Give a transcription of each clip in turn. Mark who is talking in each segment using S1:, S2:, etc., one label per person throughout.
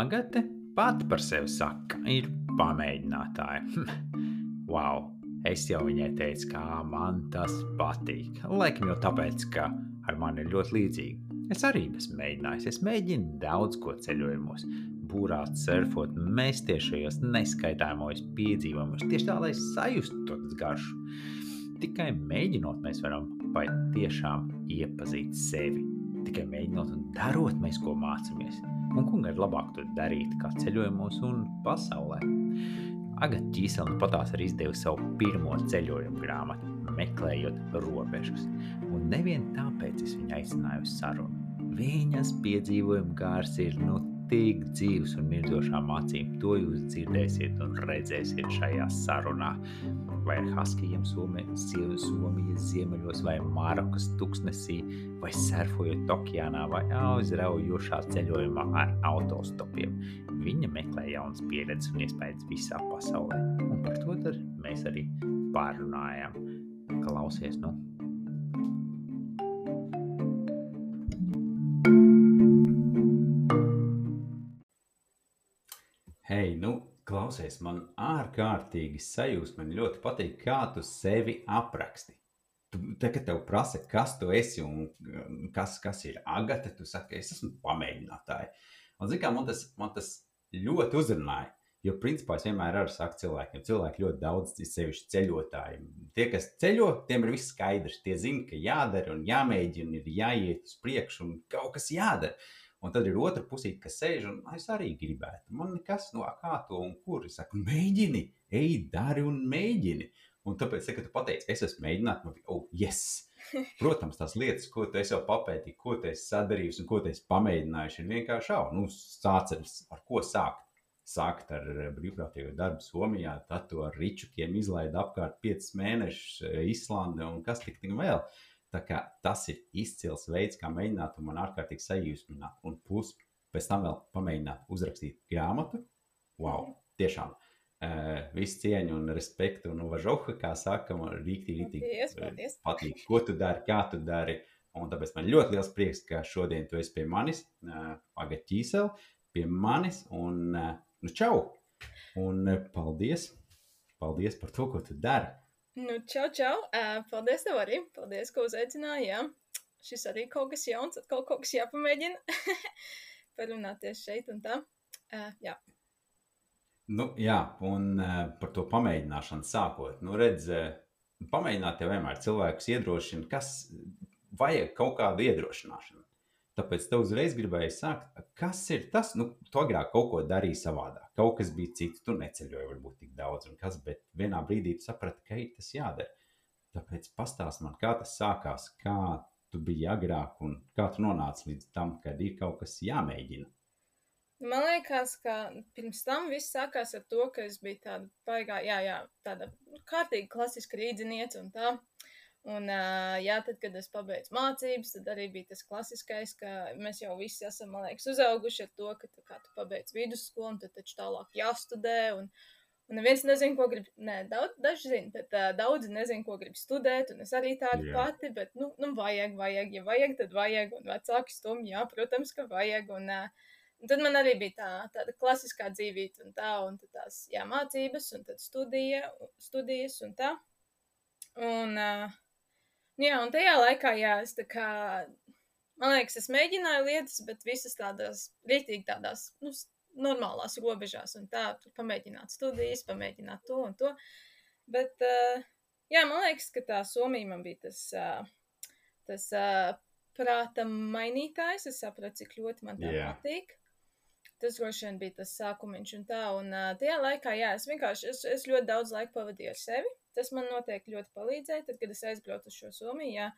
S1: Agate pati par sevi saka, ir pamēģinātāja. wow! Es jau viņai teicu, kā man tas patīk. Laikam jau tāpēc, ka ar mani ir ļoti līdzīgi. Es arī esmu mēģinājis. Es mēģinu daudz ko ceļojumos, būrāt, surfot, mēsties šajos neskaitāmos piedzīvojumos, tieši tā, lai sajustu to garšu. Tikai mēģinot, mēs varam patiešām iepazīt sevi. Tikai mēģinot un darot, mēs ko mācāmies. Un ko ir labāk to darīt, kā ceļojumos un pasaulē? Agatē Čīsela nu patās arī izdevusi savu pirmo ceļojumu grāmatu, meklējot robežas. Un nevien tāpēc es viņu aicināju uz sarunu. Viņas piedzīvojuma gārs ir nu tik dzīves un mirdzošām acīm. To jūs dzirdēsiet un redzēsiet šajā sarunā. Vai ar Haskijiem Somijas, Somijas ziemeļos, vai Marokas tuksnesī, vai surfojot okeānā, vai aizraujošā ceļojumā ar autostopiem. Viņa meklē jaunas pieredzes un iespējas visā pasaulē. Un par to mēs arī pārunājam. Klausies, nu! Hei, nu, klausies, man ārkārtīgi sajūta. Man ļoti patīk, kā tu sevi apraksti. Tu, te, kad tev prasa, kas tu esi un um, kas, kas ir agate, tu saki, es esmu pamēģinātāji. Un, zin, kā, man, tas, man tas ļoti uzrunāja. Jo, principā, es vienmēr arī saku cilvēkiem, cilvēki ļoti daudz, sevišķi ceļotāji. Tie, kas ceļo, tiem ir viss skaidrs. Tie zina, ka jādara un jāmēģina, ir jāiet uz priekšu un kaut kas jādara. Un tad ir otra pusīte, kas sēž un es arī gribētu. Man nekas no kā to un kur. Es saku, mēģini, ej, dari un mēģini. Un tāpēc, kad tu pateici, es esmu mēģinājis, man bija, oh, yes! Protams, tās lietas, ko tu jau papētījis, ko tu esi sadarījis un ko tu esi pamēģinājis, ir vienkārši šau. Nu, sācis ar ko sākt. Sākt ar eh, brīvprātīgo darbu Somijā, tad to ar ričukiem izlaida apkārt 5 mēnešus eh, Islande un kas tik vēl. Uh, Tas ir izcils veids, kā mēģināt, un man ārkārtīgi sajūsmināt. Un plus, pēc tam vēl pamēģināt uzrakstīt grāmatu. Wow, tiešām! Uh, visu cieņu un respektu un uvažohu, kā saka, man rīktīgi, rīktīgi patīk, ko tu dari, kā tu dari. Un tāpēc man ļoti liels prieks, ka šodien tu esi pie manis, uh, Agat Ķīsel, pie manis, un uh, nu čau! Un paldies! Paldies par to, ko tu dari!
S2: Nu, čau, čau! Uh, paldies tev arī! Paldies, ka uzaicināji! Jā. Šis arī kaut kas jauns, atkal kaut kas jāpamēģina. Parunāties šeit un tā. Uh, jā.
S1: Nu, jā, un uh, par to pamēģināšanu sākot. Nu, redz, uh, pamēģināt jau vienmēr cilvēkus iedrošina, kas vajag kaut kādu iedrošināšanu. Tāpēc tev uzreiz gribēja sākt, kas ir tas, nu, tu agrāk kaut ko darīji savādāk. Kaut kas bija cits, tu neceļoji varbūt tik daudz, un kas, bet vienā brīdī tu saprati, ka ir tas jādara. Tāpēc pastāst man, kā tas sākās, kā tu biji agrāk un kā tu nonāci līdz tam, kad ir kaut kas jāmēģina.
S2: Man liekas, ka pirms tam viss sākās ar to, ka es biju tāda baigā, jā, jā, tāda kārtīga klasiska rīdziniece un tā. Un, jā, tad, kad es pabeidzu mācības, tad arī bija tas klasiskais, ka mēs jau visi esam, man liekas, uzauguši ar to, ka, kā tu pabeidz vidusskolu, un tad taču tālāk jāstudē. Un, un neviens nezina, ko grib. Nē, daudz, daži zina, bet uh, daudzi nezina, ko grib studēt. Un es arī tādu yeah. pati, bet, nu, nu, vajag, vajag, ja vajag, tad vajag. Un vecāki stumj, jā, protams, ka vajag. Un, uh, un tad man arī bija tā, tāda klasiskā dzīvība, un tā, un tās, jā, mācības, un tad studija, studijas, un tā. Un, uh, Jā, un tajā laikā, jā, es tā kā, man liekas, es mēģināju lietas, bet visas tādās, rītīgi tādās, nu, normālās robežās, un tā, pamēģināt studijas, pamēģināt to un to. Bet, uh, jā, man liekas, ka tā Somija man bija tas, uh, tas uh, prāta mainītājs. Es sapratu, cik ļoti man tā yeah. patīk. Tas droši vien bija tas sākumiņš un tā. Un uh, tajā laikā, jā, es vienkārši, es, es ļoti daudz laika pavadīju ar sevi. Tas man noteikti ļoti palīdzēja. Tad, kad es aizbraucu uz šo Somiju, jā,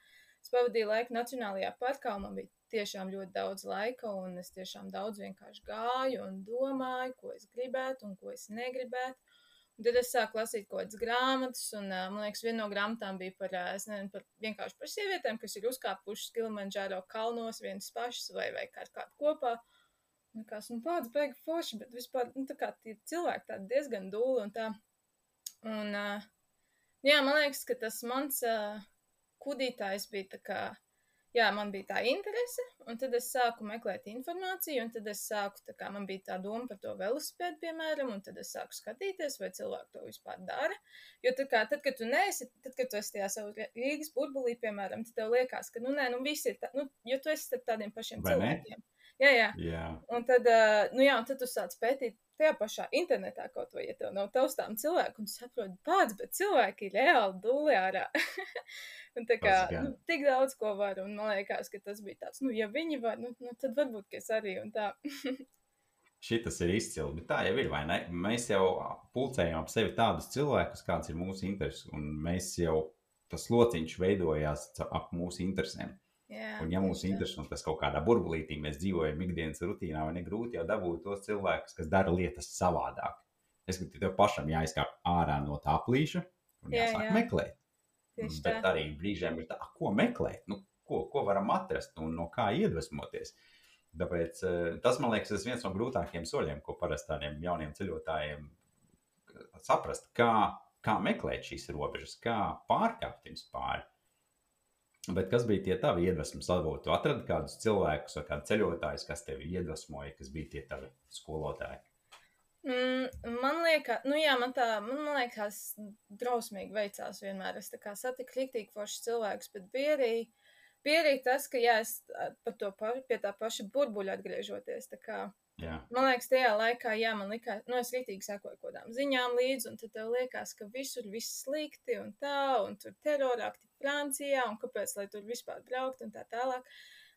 S2: es pavadīju laiku Nacionālajā parkā, un man bija tiešām ļoti daudz laika, un es tiešām daudz vienkārši gāju un domāju, ko es gribētu un ko es negribētu. Un tad es sāku lasīt kaut kādas grāmatas, un man liekas, viena no grāmatām bija par, nezinu, par vienkārši par sievietēm, kas ir uzkāpušas Kilimanģāro kalnos vienas pašas vai, vai kā kādu kopā. Likās, nu, pats beigas forši, bet vispār, nu, tā kā tie cilvēki tādi diezgan dūli un tā. Un, uh, Jā, man liekas, ka tas mans, kudītājs bija tā kā, jā, man bija tā interese, un tad es sāku meklēt informāciju, un tad es sāku, tā kā man bija tā doma par to velosipēdu, piemēram, un tad es sāku skatīties, vai cilvēki to vispār dara. Jo tā kā, tad, kad tu neesi, tad, kad tu esi tajā savu Rīgas burbulī, piemēram, tad tev liekas, ka, nu, nē, nu, visi ir, tā, nu, jo tu esi starp tādiem pašiem
S1: Vai ne?
S2: Jā, jā.
S1: Jā,
S2: Un tad, uh, nu jā, un tad tu sāc pētīt tajā pašā internetā kaut vai, ja tev nav taustām cilvēku, un tu saproti, pats, bet cilvēki ir reāli dulli ārā. un tā kā, nu, tik daudz ko var, un man liekas, ka tas bija tāds, nu, ja viņi var, nu, nu tad varbūt, ka es arī, un tā.
S1: Šis ir izcils, bet tā jau ir. vai ne? Mēs jau pulcējām ap sevi tādus cilvēkus, kāds ir mūsu intereses, un mēs jau tas lociņš veidojās ap mūsu interesēm.
S2: Jā,
S1: Un, ja mūsu
S2: tieši tā.
S1: intereses un tas kaut kādā burbulītī mēs dzīvojam ikdienas rutīnā, vai ne grūti jau dabūt tos cilvēkus, kas dara lietas savādāk. Es domāju, ka tev pašam jāizkāp ārā no tā plīša un
S2: Jā,
S1: jāsāk
S2: jā.
S1: meklēt.
S2: Tieši
S1: Bet
S2: tā.
S1: arī brīžiem ir tā, "Ah, ko meklēt, nu, ko, ko varam atrast un no kā iedvesmoties. Tāpēc eh, tas, man liekas, ir viens no grūtākajiem soļiem, ko parasti tādiem jauniem ceļotājiem saprast, kā, kā meklēt šīs robežas, kā pārkāpt viņus pāri. Bet kas bija tie tavi iedvesmas avoti? Tu atradi kādus cilvēkus vai kādu ceļotājus, kas tevi iedvesmoja, kas bija tie tavi skolotāji.
S2: Mm, man liekas, nu jā, man tā, man, liekas, drausmīgi veicās vienmēr. Es tā kā satiku rīktīgi foršus cilvēkus, bet bija arī, bija arī tas, ka, jā, es par to pa, pie tā paša burbuļa atgriežoties, tā kā,
S1: Jā,
S2: man liekas, tajā laikā, jā, man likās, nu, es rītīgi sekoju kaut kādām ziņām līdzi, un tad tev liekas, ka visur viss slikti un tā, un tur terorākti Francijā, un kāpēc, lai tur vispār braukt un tā tālāk.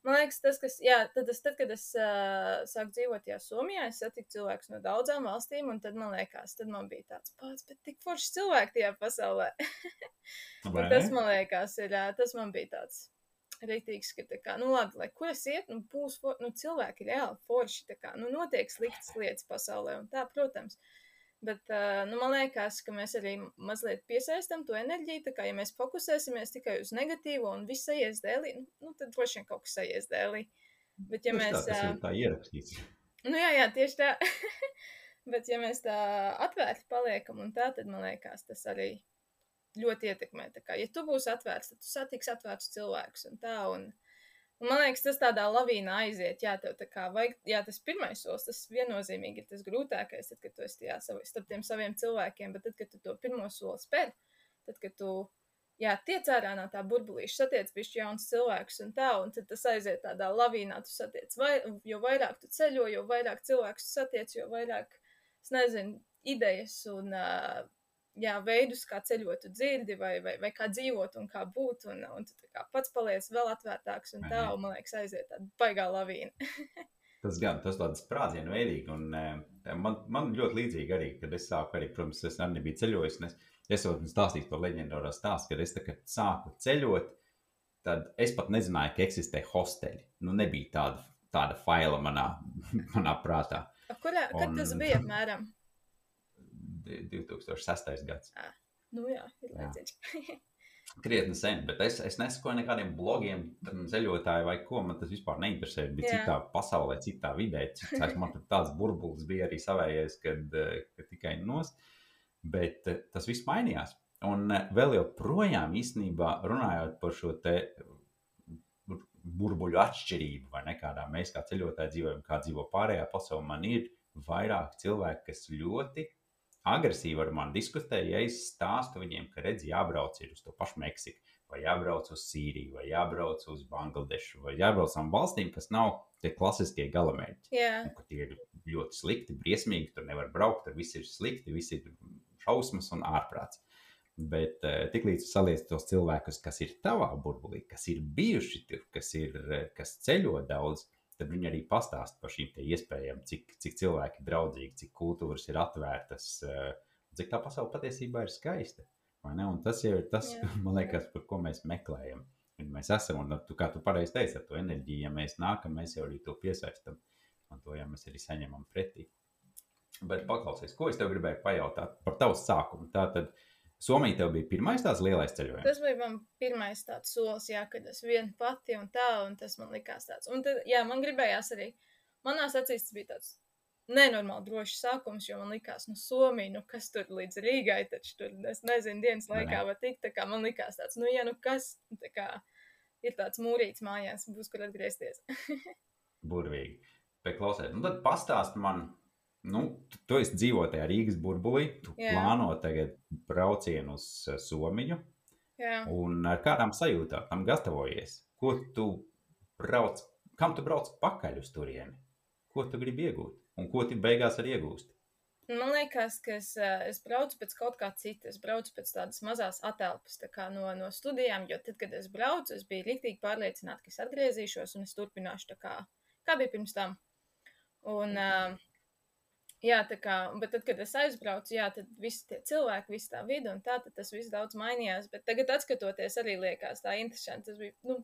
S2: Man liekas, tas, kas, jā, tad, es, tad kad es uh, sāku dzīvot tajā Somijā, es satiku cilvēkus no daudzām valstīm, un tad man liekas, tad man bija tāds pats, bet tik forši cilvēki tajā pasaulē. Tas man liekas, ir, ā, tas man bija tāds rītīgs, ka, tā kā, nu, labi, lai kur es iet, nu, būs, for, nu, cilvēki reāli forši, tā kā, nu, notiek sliktas lietas pasaulē, un tā, protams. Bet, nu, man liekas, ka mēs arī mazliet piesaistām to enerģiju. Tā kā, ja mēs fokusēsimies tikai uz negatīvo un viss aizies dēlī, nu, nu, tad droši vien kaut kas aizies dēlī. Bet, ja
S1: Tieši
S2: mēs.
S1: tā, tā ierakstīts.
S2: Nu, jā, jā, tieši tā. Bet, ja mēs tā atvērti paliekam, un tā, tad man liekas, tas arī ļoti ietekmē. Kā, ja tu būsi atvērts, tad tu satiksi atvērtus cilvēkus un tā. Un, un man liekas, tas tādā lavīnā aiziet. Jā, tev tā kā vajag, jā, tas pirmais solis, tas viennozīmīgi ir tas grūtākais, tad, kad tu esi tajā sav, starp tiem saviem cilvēkiem, bet tad, kad tu to pirmo soli spēr, tad, kad tu. Jā, tiec ārā no tā burbulīša, satiec bišķi jauns cilvēks un tā, un tad tas aiziet tādā lavīnā, tu satiec, vai, jo vairāk tu ceļo, jo vairāk cilvēks tu satiec, jo vairāk, es nezinu, idejas un, ā, jā, veidus, kā ceļot, dzirdi, vai, vai, vai kā dzīvot un kā būt, un, un tu kā pats paliec vēl atvērtāks un tā,
S1: Mhm.
S2: un man liekas aiziet tāda baigā lavīna.
S1: Tas gan tas tāds sprādzienu veidīgi, un eh, man, man ļoti līdzīgi arī, kad es sāku arī, protams, es arī nebiju ceļojis, es, es jau stāstīju to leģendāro stāstu, kad es kā sāku ceļot, tad es pat nezināju, ka eksistē hosteļi. Nu, nebija tāda, tāda faila manā, manā prātā.
S2: Kurā, kad tas
S1: Un-
S2: bija apmēram?
S1: D- 2006. gads.
S2: Nu jā, ir
S1: Jā.
S2: līdzīgs.
S1: Krietni sen, bet es, es nesakoju nekādiem blogiem, ceļotāju vai ko. Man tas vispār neinteresē. Bija
S2: Jā.
S1: citā pasaulē, citā vidē. Cits, man tur tāds burbulis bija arī savējais, kad, eh, kad tikai nost. Bet eh, tas viss mainījās. Un eh, vēl joprojām īstenībā runājot par šo te bur- burbuļu atšķirību, vai ne kādā mēs kā ceļotāji dzīvojam, kā dzīvo pārējā pasaulē, man ir vairāk cilvēku, kas ļoti agresīvi ar mani diskutē, ja es stāstu viņiem, ka redz, jābrauc uz to pašu Meksiku, vai jābrauc uz Sīriju, vai jābrauc uz Bangladešu, vai jābrauc uz valstīm, kas nav tie klasiskie galamērķi.
S2: Jā,
S1: Un, tie ir ļoti slikti, briesmīgi, tur nevar braukt, tur viss ir slikti, viss ir šausmas un ārprāts. Bet uh, tiklīdz saliec tos cilvēkus, kas ir tavā burbulī, kas ir bijuši tur, kas, ir, eh, kas ceļo daudz, tad viņi arī pastāsta par šīm iespējām, cik, cik cilvēki ir draudzīgi, cik kultūras ir atvērtas, uh, cik tā pasaule patiesībā ir skaista. tas jau ir tas,
S2: Jā.
S1: man liekas, par ko mēs meklējam. Un mēs esam, un tu, kā tu pareizi teici, ar to enerģiju, ja mēs nākam, mēs jau arī to piesaistam. Un to jau mēs arī saņemam pretī. Bet paklausies, ko es tev gribēju pajautāt par tavu sākumu. Tātad Somija tev bija pirmais tāds lielais ceļojums.
S2: tas bija man pirmais tāds solis, jā, kad es viena pati un tā, un tas man likās tāds. Un tad, jā, man gribējās arī, manās acīs tas bija tāds nenormāli drošs sākums, jo man likās, nu, Somija, nu, kas tur līdz Rīgai, taču tur, es nezinu, dienas laikā var tikt, tā kā man likās tāds, nu, ja, nu, kas, tā kā ir tāds mūrīts mājās, būs, kur atgriezties.
S1: Burvīgi. Bet klausies, nu tad pastāst man, nu, tu, tu esi dzīvo tajā Rīgas burbulī, tu
S2: Jā.
S1: plāno tagad braucienu uz eh, Somiju,
S2: Jā.
S1: un ar kādām sajūtām tam gatavojies? Ko tu brauc, kam tu brauc pakaļ uz turieni? Ko tu gribi iegūt? Un ko tu beigās arī iegūsti?
S2: Man liekas, ka es, eh, es braucu pēc kaut kā cita. Es braucu pēc tādas mazas atelpas tā kā no, no studijām, jo tad, kad es braucu, es biju rīktīgi pārliecināta, ka es atgriezīšos un es turpināšu tā kā, kā bija pirms tam. Un, uh, jā, tā kā, bet tad, kad es aizbraucu, jā, tad visi tie cilvēki, visa tā vide un tā, tad tas viss daudz mainījās. Bet tagad, skatoties, arī liekas tā interesanti. Tas bija, nu,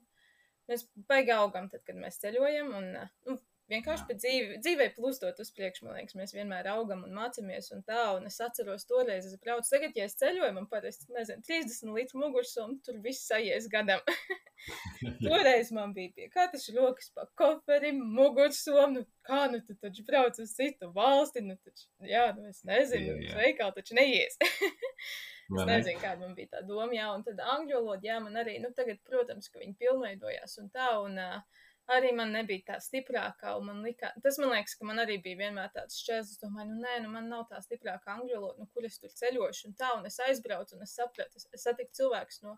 S2: mēs baigi augam, tad, kad mēs ceļojam. Un, nu, vienkārši pēc dzīve, dzīvē plūstot uz priekšu, man liekas, mēs vienmēr augam un mācāmies un tā. Un es atceros, toreiz es braucu, tagad, ja es ceļoju, man parasti, nezinu, 30 litru mugursomu, tur viss aizies gadam. toreiz man bija pie katras rokas pa koferim, mugursomu, nu, kā nu tu taču brauc uz citu valsti, nu taču, jā, nu es nezinu,
S1: Jā, jā.
S2: veikali taču neies. Es
S1: ne?
S2: nezinu, kāda man bija tā doma, jā, un tad angļu valoda, jā, man arī, nu, tagad, protams, ka viņi pilnveidojās un tā, un uh, arī man nebija tā stiprākā, man likā, tas man liekas, ka man arī bija vienmēr tāds šķērs, es domāju, nu, nē, nu, man nav tā stiprākā angļu valoda, nu, kur es tur ceļošu, un tā, un es aizbraucu, un es sapratu, es, es satiku cilvēkus no,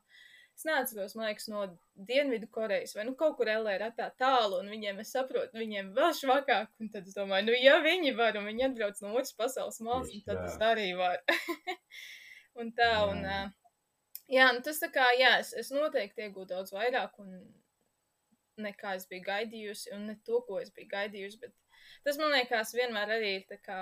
S2: es neatceros, man liekas, no Dienvidu Korejas, vai, nu, kaut kur LR tā tālu, un viņiem, es saprotu, viņiem vēl švakāk, un tad es domāju, nu, ja viņi var, un viņi atbrauc no otras pasaules malas, tad es arī varu. un tā, un,
S1: Jā.
S2: nu, tas tā kā, jā, es, es noteikti iegūtu daudz vairāk, un nekā es biju gaidījusi, un ne to, ko es biju gaidījusi, bet tas, man liekas, vienmēr arī ir tā kā,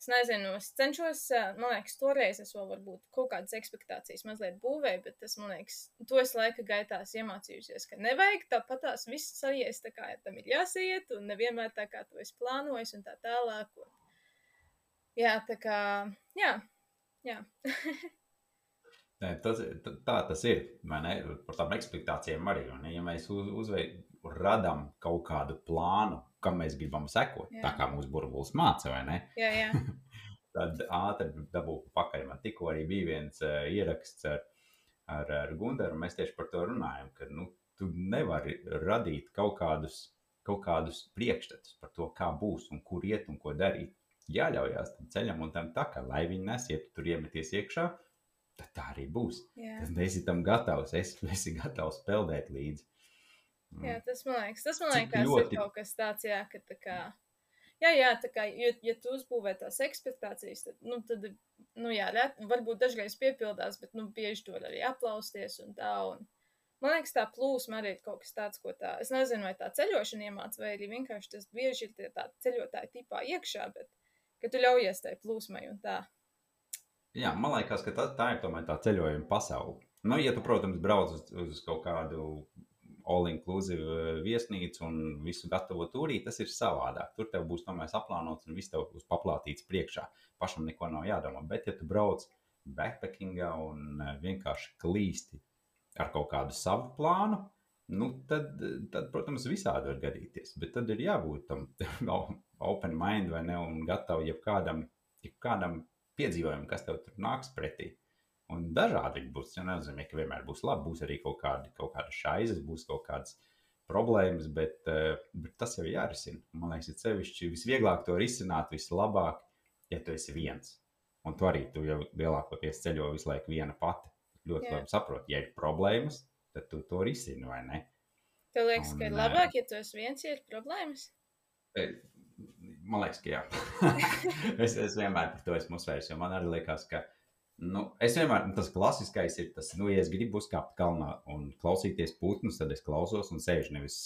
S2: es nezinu, es cenšos, ā, man liekas, toreiz es vēl varbūt kaut kādas expectācijas mazliet būvēju, bet tas, man liekas, to es laika gaitās iemācījusies, ka nevajag tāpat tās viss sajies tā kā tam ir jāsiet, un nevienmēr tā kā to es plānoju, un tā tālāk. Un... Jā, tā kā, jā, jā.
S1: Tas, tā tas ir. Par tām ekspektācijām arī. Ja mēs uz, uzveid, radām kaut kādu plānu, kam mēs gribam sekot,
S2: Jā.
S1: Tā kā mūsu burbulis māca, vai ne?
S2: jā, jā.
S1: Tad ātri dabūju pakaļ. Man tikko arī bija viens uh, ieraksts ar, ar, ar Gunteru, un mēs tieši par to runājam, ka nu, tu nevari radīt kaut kādus, kaut kādus priekšstatus par to, kā būs un kur iet un ko darīt. Jāļaujās tam ceļam un tam tā, ka, lai viņi nes, ja tu tur iemeties iekšā, tad tā arī būs.
S2: jā.
S1: Tad esi tam gatavs, es esi gatavs peldēt līdzi. Mm.
S2: Jā, tas man liekas, tas man liekas, ļoti... ir kaut kas tāds, jā, ka tā kā. Jā, jā, tā kā, ja, ja tu uzbūvē tās ekspektācijas, tad, nu, tad, nu, jā, varbūt dažreiz piepildās, bet, nu, bieži var arī aplausties un tā, un man liekas, tā plūsma arī ir kaut kas tāds, ko tā, es nezinu, vai tā ceļošana iemāc, vai arī vienkārši tas bieži ir tie tā ceļotāji tipā iekšā, bet, ka tu ļaujies tai plūsmai un tā.
S1: Jā, man liekas, ka tā, tā ir tomēr tā ceļojuma pasaule. Nu, ja tu, protams, brauc uz, uz kaut kādu all-inclusive eh, viesnīcu un visu gatavo turī, tas ir savādāk. Tur tev būs tomēr saplānots un viss tev būs paplātīts priekšā. Pašam neko nav jādomā. Bet, ja tu brauc backpackingā un eh, vienkārši klīsti ar kaut kādu savu plānu, nu, tad, tad, protams, visādi var gadīties. Bet tad ir jābūt tam open mind vai ne un gatavi jebkādam, jebkādam piedzīvojumam, kas tev tur nāks pretī. Un dažādi būs. Tas nenozīmē, ka vienmēr būs labi. Būs arī kaut, kādi, kaut kādas šaizes, būs kaut kādas problēmas, bet, eh, bet tas jau ir jārisina. Man liekas, ir sevišķi visvieglāk to risināt, vislabāk, ja tu esi viens. Un tu arī tu jau lielākoties ceļo visu laiku viena pati. Ļoti
S2: Jā.
S1: labi saproti, ja ir problēmas, tad tu to risini vai ne.
S2: Tev liekas, ka ir
S1: Un,
S2: labāk, ja tu esi viens, ja ir problēmas?
S1: Man liekas, ka jā. es, es vienmēr par to esmu uzsvērs, jo man arī liekas, ka nu, es vienmēr tas klasiskais ir tas, nu, ja es gribu uzkāpt kalnā un klausīties putnus, tad es klausos un sēžu nevis.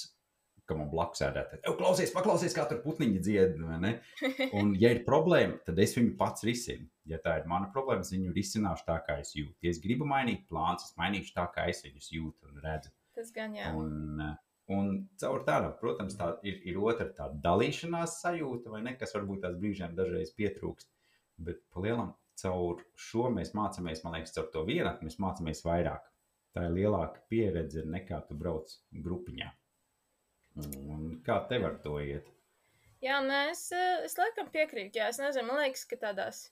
S1: Ka man blakus sēdēt, jau klausies, paklausies, kā tur putniņi dzied. vai ne? Un, ja ir problēma, tad es viņu pats risinu. Ja tā ir mana problēma, es viņu risināšu tā, kā es jūtu. Ja es gribu mainīt plānus, es mainīšu tā, kā es viņus jūtu un redzu.
S2: Tas gan jā.
S1: Un, eh, un caur tādu, protams, tā ir, ir otra tāda dalīšanās sajūta, vai ne, kas varbūt tās brīžiem dažreiz pietrūkst. Bet pa lielam caur šo mēs mācāmies, man liekas, caur to vienatni mēs mācāmies vairāk. Tā ir lielāka pieredze nekā tu brauc grupiņā. Un kā tev ar to iet?
S2: Jā, nē, es, eh, es laikam piekrītu. Jā, es nezinu, man liekas, ka tādās.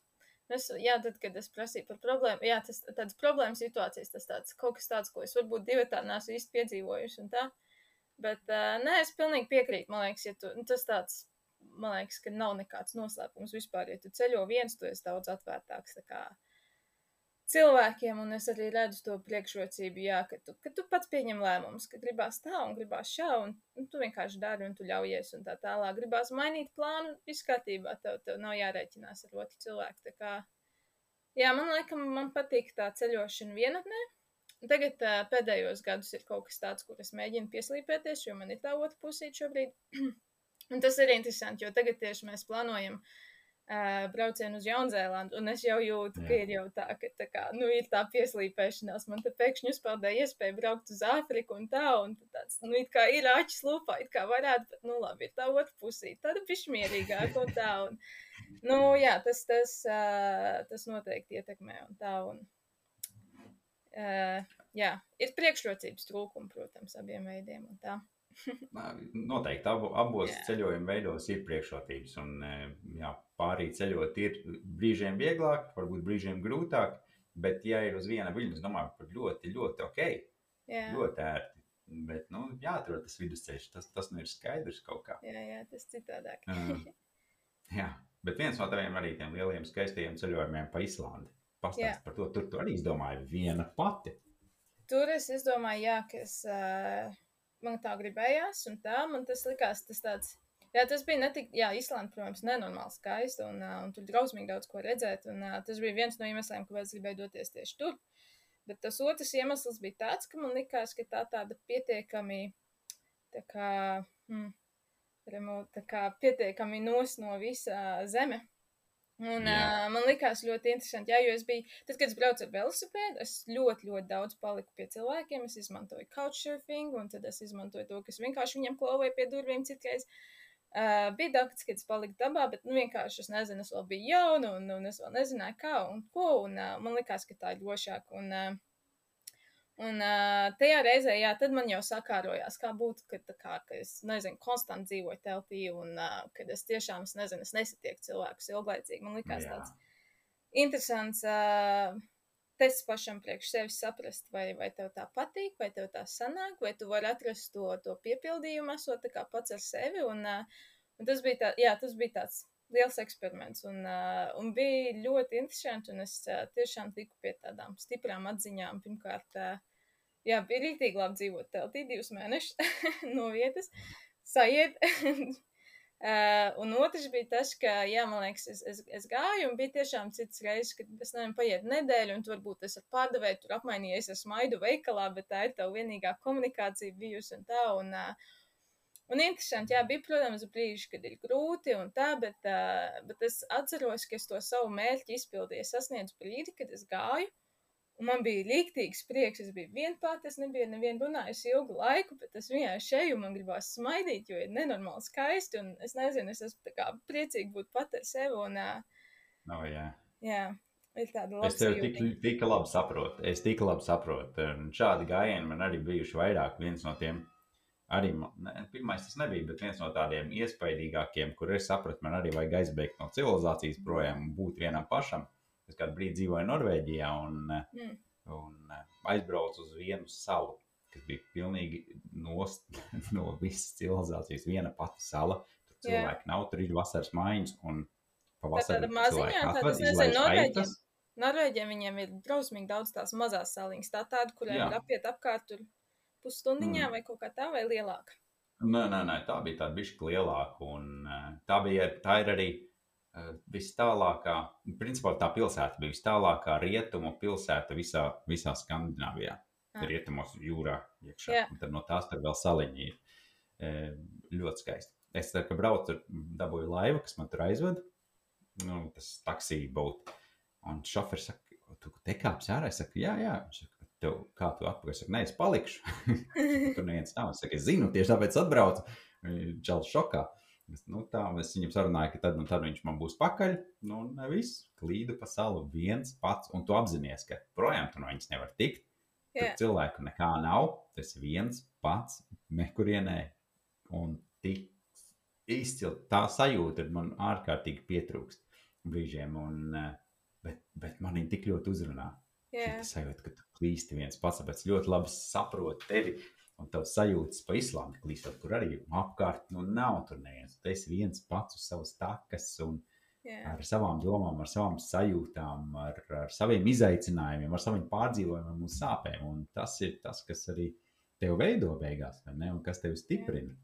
S2: Es, jā, tad, kad es prasīju par problēmu, jā, tas tādas problēmas situācijas, tas tāds kaut kas tāds, ko es varbūt divi tā neesmu īsti piedzīvojuši tā. Bet, uh, nē, es pilnīgi piekrītu, man liekas, ja tu, nu, tas tāds, man liekas, ka nav nekāds noslēpums vispār, ja tu ceļo viens, tu esi daudz atvērtāks, tā kā cilvēkiem, un es arī redzu to priekšrocību, jā, ka tu, ka tu pats pieņem lēmumus, ka gribās tā un gribās šā, un, un tu vienkārši dari un tu ļaujies un tā tālāk. Gribās mainīt plānu, viss kārtībā, tev, tev nav jārēķinās ar otru cilvēku. Kā, jā, man liekas, man patīk tā ceļošana vienatnē. Tagad uh, pēdējos gadus ir kaut kas tāds, kur es mēģinu pieslīpēties, jo man ir tā otra pusīte šobrīd. un tas ir interesanti, jo tagad tieši mēs plānojam uh, braucienu uz Jaunzēlandu, un es jau jūtu, Jā. ka ir jau tā, ka tā kā, nu, ir tā pieslīpēšanās. Man te pēkšņi uzpeldēja iespēja braukt uz Āfriku un tā, un tāds, nu, it kā ir aķis lupā, it kā varētu, bet, nu, labi, ir tā otra pusī, tāda pišmierīgāka un tā, un, nu, jā, tas, tas, uh, tas noteikti ietekmē un tā, un, uh, jā, ir priekšrocības trūkumi, protams, abiem veidiem.
S1: Noteikti abu, abos jā. ceļojuma veidos ir priekšrocības. Un, jā, pārī ceļot ir brīžiem vieglāk, varbūt brīžiem grūtāk, bet, ja ir uz viena viļņa, es domāju, par ļoti, ļoti ok. Jā. Ļoti ērti. Bet, nu, jāatrod tas vidusceļš, tas, tas nu ir skaidrs kaut kā.
S2: Jā, jā tas citādāk.
S1: uh, jā, bet viens no taviem arī tiem lieliem skaistajiem ceļojumiem pa Islandi. Pastāst par to, tur tu arī izdomāji viena pati.
S2: Tur es izdomāju, jā, ka es uh, man tā gribējās, un tā man tas likās, tas tāds. Jā, tas bija ne tik, jā, Islanda, protams, nenormāli skaisti, un, uh, un tur drausmīgi daudz ko redzēt, un uh, tas bija viens no iemesliem, kāpēc gribēju doties tieši tur. Bet tas otrs iemesls bija tāds, ka man likās, ka tā tāda pietiekami, tā kā, hmm, tā kā pietiekami nos no visa zeme, Un, uh, man likās ļoti interesanti, jā, jo es biju, tad, kad es braucu ar velosipēdu, es ļoti, ļoti daudz paliku pie cilvēkiem. Es izmantoju couchsurfing, un tad es izmantoju to, kas vienkārši viņam klauvēja pie durvīm citreiz. Uh, bija dakts, kad es paliku dabā, bet nu, vienkārši es nezinu, es vēl biju jauna, un, un es vēl nezināju, kā un ko. Un, uh, man likās, ka tā ir drošāk. Un, uh, Un uh, tajā reizē, jā, tad man jau sakārojās, kā būtu, ka, kā, ka es, nezinu, konstanti dzīvoju telpī un uh, kad es tiešām, es nezinu, es nesatieku cilvēkus ilglaicīgi. Man likās jā. tāds interesants uh, tests pašam priekš sevis saprast, vai, vai tev tā patīk, vai tev tā sanāk, vai tu vari atrast to, to piepildījumu, esot tā kā pats ar sevi. Un, uh, un tas bija tā, jā, tas bija tāds liels eksperiments un, uh, un bija ļoti interesanti. Un es uh, tiešām tiku pie tādām stiprām atziņām. Pirmkārt, uh, jā, bija rīktīgi labi dzīvot teltī divus mēnešus no vietas, sajiet. Uh, un otrs bija tas, ka, jā, man liekas, es, es, es gāju, un bija tiešām citas reizes, kad es nezinu, paiet nedēļa, un varbūt es ar pārdevēju tur apmainījies ar smaidu veikalā, bet tā ir tā vienīgā komunikācija bijusi un tā. Un, uh, Un interesanti, jā, bija, protams, brīži, kad ir grūti un tā, bet, uh, bet es atceros, ka es to savu mērķi izpildīju. Sasniedzu brīdi, kad es gāju, un man bija rīktīgs prieks. Es biju vienpārt, es nebiju nevienu runājusi ilgu laiku, bet es vienkārši šeju, man gribās smaidīt, jo ir nenormāli skaisti, un es nezinu, es esmu tā kā priecīgi būt pat ar sevi, un, uh,
S1: oh, jā.
S2: jā. Ir tāda laba.
S1: Es tev tik, tik labi saprotu. Es tik labi saprotu. Šādi gājieni man arī bijuši vairāk. Viens no tiem arī ne, pirmais tas nebija, bet viens no tādiem iespaidīgākiem, kur es sapratu, man arī vajag aizbēgt no civilizācijas projām un būt vienam pašam. Es kādu brīdi dzīvoju Norvēģijā un, mm. un aizbraucu uz vienu salu, kas bija pilnīgi nost, no visas civilizācijas. Viena pati sala, tur cilvēki yeah. nav, tur ir vasaras mājiņas un pavasarī
S2: cilvēki atved, izlaiž aitas. Norvēģiem viņiem ir drausmīgi daudz tās mazās saliņas, tā tāda, kuriem ir apiet apkārt tur pusstundiņā mm. vai kaut kā tā, vai lielāka?
S1: Nē, nē, nē, tā bija tāda bišķi lielāka. Un, tā, bija, tā ir arī uh, vis tālākā, principā tā pilsēta bija vis tālākā rietumu pilsēta visā, visā Skandināvijā. Ah. Rietumos jūrā iekšā. Yeah. Un tad no tās tur vēl saliņi ir. E, ļoti skaisti. Es tā kā braucu, dabūju laivu, kas man tur aizved. Nu, tas taksija būtu. Un šoferis saka, tu te kāpsi ārā? Es saku, jā, jā. Viņš saka, tev, kā tu atpakaļ nē, es palikšu. Tur neviens nav. Es saku, es zinu, tieši tāpēc atbraucu. Čels šokā. Es, nu, tā, es viņam sarunāju, ka tad, nu, tad viņš man būs pakaļ. Nu, nevis klīdu pa salu viens pats, un tu apzinājies, ka projām tu no viņas nevar tikt. Tur yeah. cilvēku nekā nav. Tas viens pats, nekurienē, un tik izcili tā sajūta, man ārkārtīgi pietrūkst brīžiem, un, eh, bet, bet man viņa tik ļoti uzrunā.
S2: Jā,
S1: Tas sajūta, ka tu klīsti viens pats, tāpēc ļoti labi saprotu tevi. Un tavs sajūtas pa islāmu klīstot, kur arī apkārt nu, nav tur neviens. Tu esi viens pats uz savas takas un
S2: jā,
S1: ar savām domām, ar savām sajūtām, ar, ar saviem izaicinājumiem, ar saviem pārdzīvojumiem un sāpēm. Un tas ir tas, kas arī tev veido beigās, vai ne? Un kas tevi stiprina.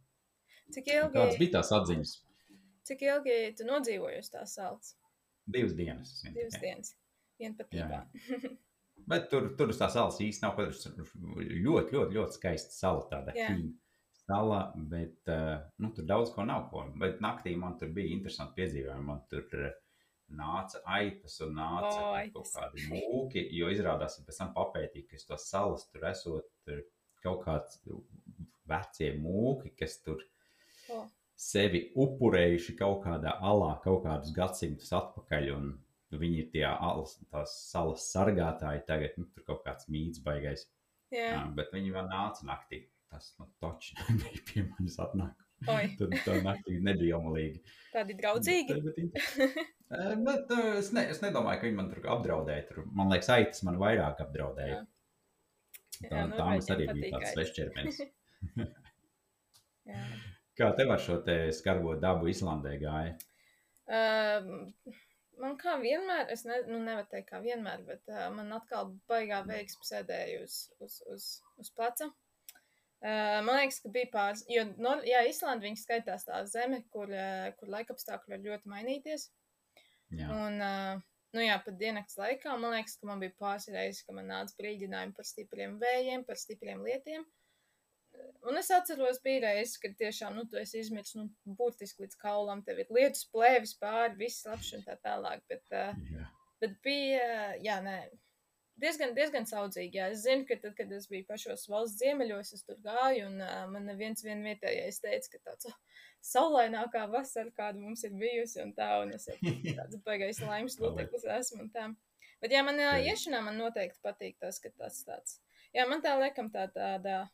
S2: Cik
S1: Un Kādas
S2: ilgi,
S1: bija tās atziņas?
S2: cik ilgi tu nodzīvoji uz tās salas?
S1: Divas dienas.
S2: Divas dienas. Vienpatībā.
S1: Bet tur, tur tās salas īsti nav. Tur ļoti, ļoti, ļoti skaista sala. Tāda ķīna sala, bet uh, nu, tur daudz ko nav. Ko. Bet naktī man tur bija interesanti piedzīvojumi. Man tur uh, nāca aitas un nāca
S2: O, aitas.
S1: kaut kādi mūki. Jo izrādās, ka pēc tam papētīja, ka uz tās salas tur esot tur kaut kāds vecie mūki, kas tur
S2: O,
S1: sevi upurējuši kaut kādā alā, kaut kādus gadsimtus atpakaļ. Un viņi ir tie alas, tās salas sargātāji tagad, nu, tur kaut kāds mīts baigais.
S2: jā,
S1: Jā, bet viņi vēl nāca naktī. Tas nu, taču nebija pie manis atnāk. Tad tā naktī nebija omalīgi.
S2: tādi draudzīgi.
S1: Bet, bet, bet es, ne, es nedomāju, ka viņi man tur apdraudēja. Tur, man liekas, aitas man vairāk apdraudēja.
S2: Jā.
S1: Tā,
S2: Jā, nu,
S1: tā mums arī bija tāds svešķermenis. Kā tev ar šo te skarbo dabu Islandē gāja?
S2: Um, man kā vienmēr, es ne, nu, nevaru teikt, kā vienmēr, bet uh, man atkal baigā veiksme sēdēja uz, uz, uz, uz pleca. Uh, man liekas, ka bija pāris, jo, no, jā, Islanda viņa skaitās tā zeme, kur, uh, kur laikapstākļi var ļoti mainīties.
S1: Jā,
S2: Un, uh, nu jā, pat diennakts laikā man liekas, ka man bija pāris reizes, ka man nāca brīdinājumi par stipriem vējiem, par stipriem lietiem. Un es atceros, bija reizes, kad tiešām, nu, tu esi izmirsis, nu, būtiski līdz kaulam, tev ir lietus plēvis pāri, viss labs un tā tālāk, bet, uh,
S1: jā.
S2: bet bija, jā, nē, diezgan, diezgan saudzīgi, jā. Es zinu, ka tad, kad es biju pašos valsts ziemeļos, es tur gāju, un uh, man neviens vien vietējais teica, ka tāds oh, saulainākā vasara, kāda mums ir bijusi, un tā, un es tāds baigais laimes loceklis esmu, un tā. Bet, jā, man uh, iešanā man noteikti patīk tas, ka tas tāds, jā, man tā liekam tā tāda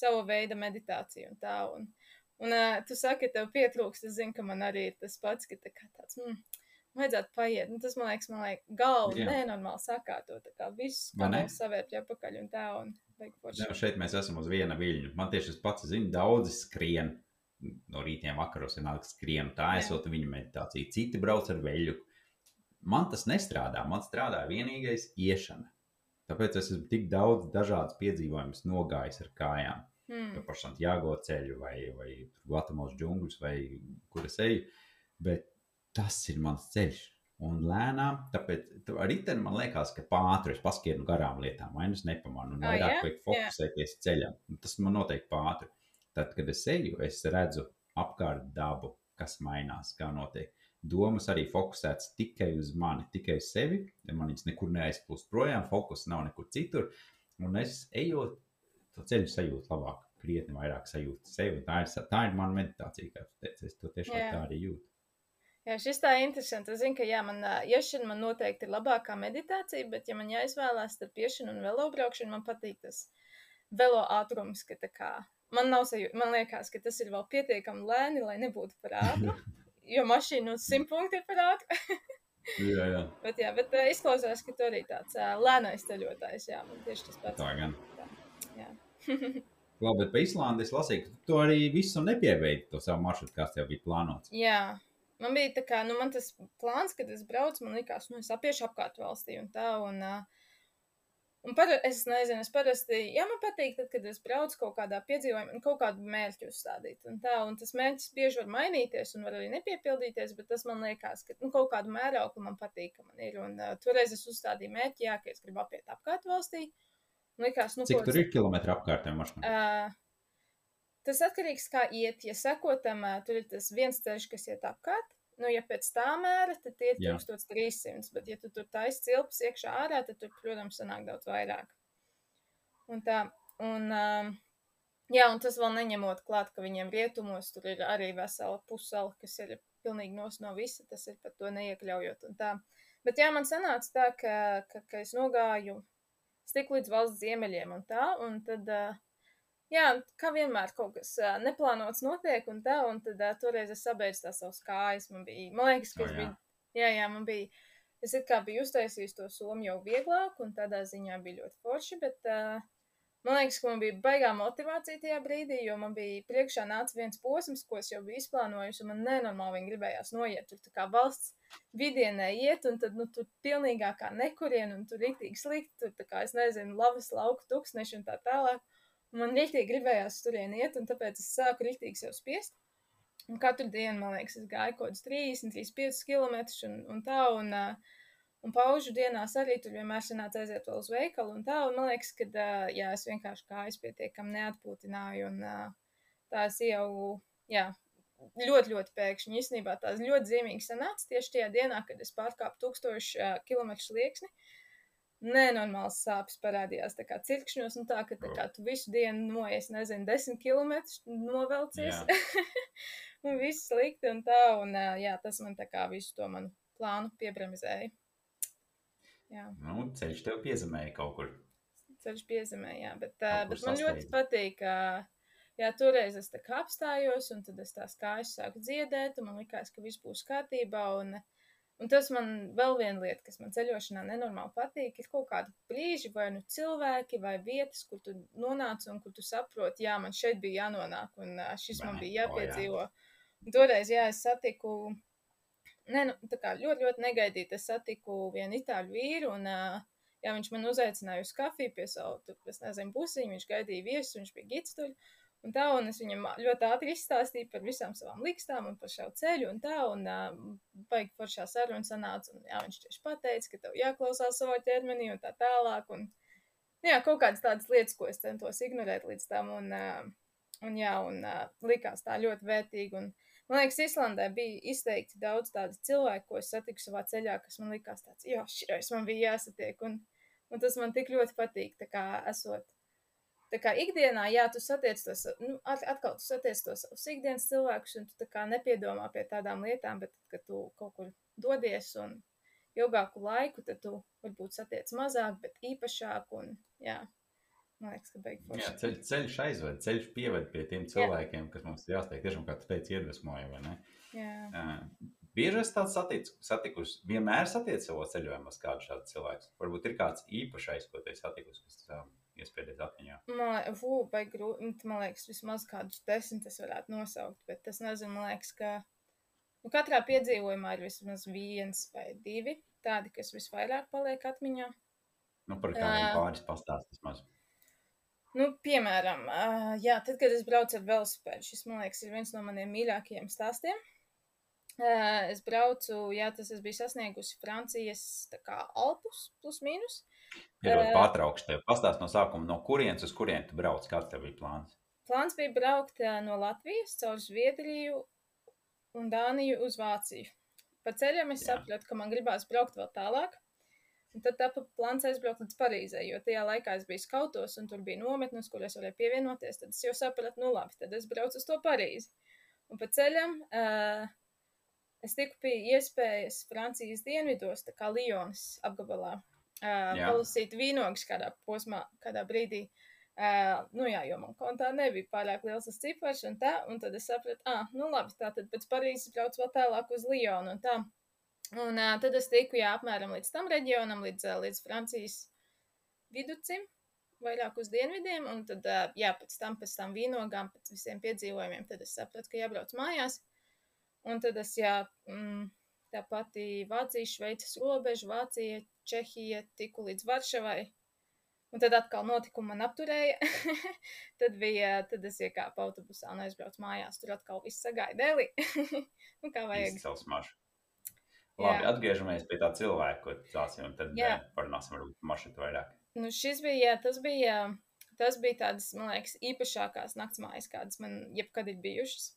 S2: sava veida meditācija un tā, un, un uh, tu saki, ka tev pietrūkst, es zinu, ka man arī ir tas pats, ka tā tāds, mm, vajadzētu paiet, nu, tas, man liekas, man liekas, galva
S1: Jā.
S2: nenormāli sakārto, tā kā viss,
S1: ne?
S2: nav savērķi apakaļ un tā, un
S1: Jā, šeit mēs esam uz viena viļņa. Man tieši tas pats, zinu, daudzi skrien no rītiem vakaros, vienalga skrien. Tā esot viņu meditācija. Citi brauc ar veļu. Man tas nestrādā. Man strādā vienīgais iešana. Tāpēc es esmu tik daudz dažādas piedzīvojumus nogājis ar kājām.
S2: Hmm.
S1: Pa Santiago ceļu vai, vai Guatemalas džungļus vai kur es eju. Bet tas ir mans ceļš. Un lēnām, tāpēc tu- ar riteni man liekas, ka pātri es paskienu garām lietām, vai nu es nepamanu. Un
S2: Ā,
S1: vairāk
S2: jā?
S1: vajag fokusēties ceļā. Un Tas man noteikti pātri. Tad, kad es eju, es redzu apkārt dabu, kas mainās, kā notiek. Domas arī fokusētas tikai uz mani, tikai uz sevi. Man viņas nekur neaizplūst projām, fokus nav nekur citur. Un es ejot, to ceļu sajūtu labāk, krietni vairāk sajūtu sevi. Tā ir, tā ir mana meditācija, kā tu teici. Es to tiešām
S2: Jā.
S1: tā arī jūtu.
S2: Jā, šis tā ir interesanti. Es zinu, ka jā, man iešana man noteikti ir labākā meditācija, bet, ja man jāizvēlās starp iešanu un velo braukšanu, man patīk tas velo ātrums, ka tā kā man nav sajūta, man liekas, ka tas ir vēl pietiekami lēni, lai nebūtu par ātru, jo mašīna uz simt punktu ir par ātru.
S1: jā, jā.
S2: bet, jā, bet izklausās, ka tu arī tāds lēnais ceļotājs, jā, man tieši tas pats.
S1: Tā gan.
S2: Jā.
S1: Labi, bet par Islandi es lasīju, ka tu arī visu nepiebeidzi to savu maršrutu, kāds tev bija plānots.
S2: Jā, man bija tā kā, nu, man tas plāns, kad es braucu, man likās, nu, es apiešu apkārt valstī un tā, un, uh, un par, es nezinu, es parasti, jā, man patīk, tad, kad es braucu kaut kādā piedzīvojumā, un kaut kādu mērķu uzstādīt, un tā, un tas mērķis bieži var mainīties un var arī nepiepildīties, bet tas man liekas, ka, nu, kaut kādu mērauklu man patīk, ka man ir, un uh, toreiz es uzstādīju mērķi, jā, ka es gribu apiet apkārt valstī, un likās, nu,
S1: Cik tur
S2: es-
S1: ir kilometri apkārt tam maršrutam?
S2: Uh, tas atkarīgs no kā iet. Ja sekotam, uh, tur ir tas viens ceļš, kas iet apkārt. Nu, ja pēc tā mēra, tad tie ir
S1: Jā.
S2: 1300. Bet, ja tu tur taisīs cilpas iekšā ārā, tad tur, protams, sanāk daudz vairāk. Un tā, un, um, jā, un tas vēl neņemot klāt, ka viņiem rietumos tur ir arī vesela pusela, kas ir pilnīgi nos no visa. Tas ir pat to neiekļaujot. un tā. Bet jā, man sanāca tā, ka, ka, ka es nogāju es tiku līdz valsts ziemeļiem un tā, un tad jā, kā vienmēr kaut kas neplānots notiek, un tā, un tad toreiz es sabeidzu tās savas kājas. Man bija, man liekas, ka es
S1: jā.
S2: biju, jā, jā, man bija, es it kā biju uztaisījis to somu jau vieglāk, un tādā ziņā bija ļoti forši, bet uh, man liekas, ka man bija baigā motivācija tajā brīdī, jo man bija priekšā nāca viens posms, ko es jau biju izplānojusi, un man nenormāli gribējās noiet. Tur tā kā valsts vidienē iet, un tad, nu, tur pilnīgākā nekurien, un tur rītīgi slikti, tur tā kā, es nezinu, lavas lauku tūkstneši un tā tālāk. Un man rītīgi gribējās turien iet, un tāpēc es sāku rītīgi sev spiest. Un katru dienu, man liekas, es gāju kaut kādus 30, 35 km un, un tā, un, uh, un paužu dienās arī tur vienmēr sanāca aiziet vēl uz veikalu un tā, un man liekas, ka, uh, jā, es vienkārši kājas pietiekam neatpūtināju, un uh, tās jau, jā, ļoti, ļoti pēkšņi. Īstenībā tās ļoti zīmīgi sanāca tieši tajā dienā, kad es pārkāpu tūkstošu uh, kilometru slieksni. Nenormāls sāpes parādījās tā kā cirkšņos, un tā, ka tā kā tu visu dienu noies, nezinu, desmit kilometrus novelcies, un viss slikti un tā, un uh, jā, tas man tā kā visu to manu plānu piebremzēja. Jā,
S1: Nu, ceļš tev piezemēja kaut kur.
S2: ceļš piezemē, jā, bet, uh, bet man ļoti
S1: sasteidz.
S2: patīk, ka, jā, toreiz es tā kā apstājos, un tad es tās kājas sāku dziedēt, un man likās, ka viss būs kārtībā, un, un tas man vēl viena lieta, kas man ceļošanā nenormāli patīk, ir kaut kādi brīži, vai nu cilvēki, vai vietas, kur tu nonāc, un kur tu saproti, jā, man šeit bija jānonāk, un ā, šis
S1: Vai
S2: man bija
S1: O, jā.
S2: jāpiedzīvo. Toreiz, jā, es satiku, ne, nu, kā ļoti, ļoti negaidīti, es satiku vienu itāļu vīru, un, ā, jā, viņš man uzaicināja uz kafiju pie savu, tur, es nezinu, pusiņu, viņš gaidīja viesus, viņš bija gidstuļi. Un tā, un es viņam ļoti ātri izstāstīju par visām savām likstām un par šo ceļu, un tā, un uh, baigi foršā saruna sanāca, un jā, viņš tieši pateica, ka tev jāklausās savā ķermenī un tā tālāk, un jā, kaut kādas tādas lietas, ko es centos ignorēt līdz tam, un, uh, un jā, un uh, likās tā ļoti vērtīgi, un man liekas, Islandē bija izteikti daudz tādu cilvēku, ko es satiku savā ceļā, kas man likās tāds, jā, širais man bija jāsatiek, un, un tas man tik ļoti patīk, tā kā esot. Tā kā ikdienā, jā, tu satiec tos, nu, at- atkal tu satiec tos savus ikdienas cilvēkus, un tu tā kā nepiedomā pie tādām lietām, bet, kad tu kaut kur dodies un ilgāku laiku, tad tu varbūt satiec mazāk, bet īpašāk, un, jā, man liekas, ka beig
S1: Jā,
S2: forši.
S1: ceļ, ceļš aizved, ceļš pieved pie tiem cilvēkiem, kas mums jāsteig. Tiešām, kā tu teici, iedvesmoja, vai ne?
S2: Jā.
S1: Uh, Bieži esmu tāds satic, satikusi, vienmēr satiec savos ceļojumos kādu šādu cilvēku. Varbūt ir kāds īpašais, ko te satikusi, kas um, iespējas atmiņā.
S2: Man, lie- fū, vai grūti, man liekas, vismaz kādus desmit es varētu nosaukt, bet es nezinu, man liekas, ka nu, katrā piedzīvojumā ir vismaz viens vai divi tādi, kas visvairāk paliek atmiņā.
S1: Nu, par kādiem pāris pastāstīs maz.
S2: Nu, piemēram, uh, jā, tad, kad es braucu ar velosipēdu, šis, man liekas, ir viens no maniem mīļākajiem stāstiem. Uh, es braucu, jā, tas es biju sasniegusi Francijas kā Alpus, plus mīnus.
S1: Piedod,
S2: Ā.
S1: pārtraukšu tev. Pastāst no sākuma, no kurienes uz kurien tu brauc, kāds tev bija plāns.
S2: Plāns bija braukt uh, no Latvijas caur Zviedriju un Dāniju uz Vāciju. Pa ceļam es
S1: Jā.
S2: sapratu, ka man gribās braukt vēl tālāk. Un tad tāpa plāns aizbraukt līdz Parīzē, jo tajā laikā es biju skautos un tur bija nometnes, kur es varēju pievienoties. Tad es jau sapratu, nu labi, tad es braucu uz to Parīzi. Un pa ceļam uh, es tiku pie iespējas Francijas dienvidos, tā kā Lyonas apgabalā, uh,
S1: Jā.
S2: palasīt vīnogus kādā posmā, kādā brīdī. Uh, nu jā, jo man kontā nebija pārāk liels tas cipars un tā, un tad es sapratu, ah, nu labi, tā tad pēc Parīzes brauc vēl tālāk uz Lyonu un tā. Un uh, tad es tiku, jā, apmēram līdz tam reģionam, līdz, uh, līdz Francijas viducim, vairāk uz dienvidiem, un tad, uh, jā, pēc tam, pēc tam vīnogām, pēc visiem piedzīvojumiem, tad es sapratu, ka jābrauc mājās. Un tad es, jā, mm, tā pati Vācija, Šveices robeža, Vācija, Čehija, tiku līdz Varšavai. Un tad atkal notikumi man apturēja. tad bija, tad es iekāpu autobusā un aizbraucu mājās. Tur atkal viss sagaida dēlī. nu, kā vajag.
S1: Izcels mašs. Labi,
S2: Jā.
S1: atgriežamies pie tā cilvēka, ko stāstīji, un tad
S2: Jā.
S1: eh, parunāsim par maršrutu vairāk.
S2: Nu, šis bija, jā, tas bija, tas bija tādas, man liekas, īpašākās naktsmājas, kādas man jebkad ir bijušas.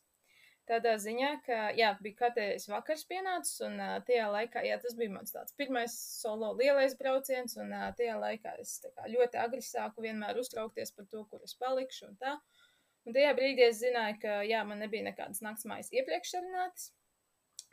S2: Tādā ziņā, ka, jā, bija katrs vakars pienācis, un uh, tajā laikā, jā, tas bija mans tāds pirmais solo lielais brauciens, un uh, tajā laikā es kā ļoti agri sāku vienmēr uztraukties par to, kur es palikšu un tā. Un tajā brīdī es zināju, ka, jā, man nebija nekādas naktsmājas iepriekš sarunātas,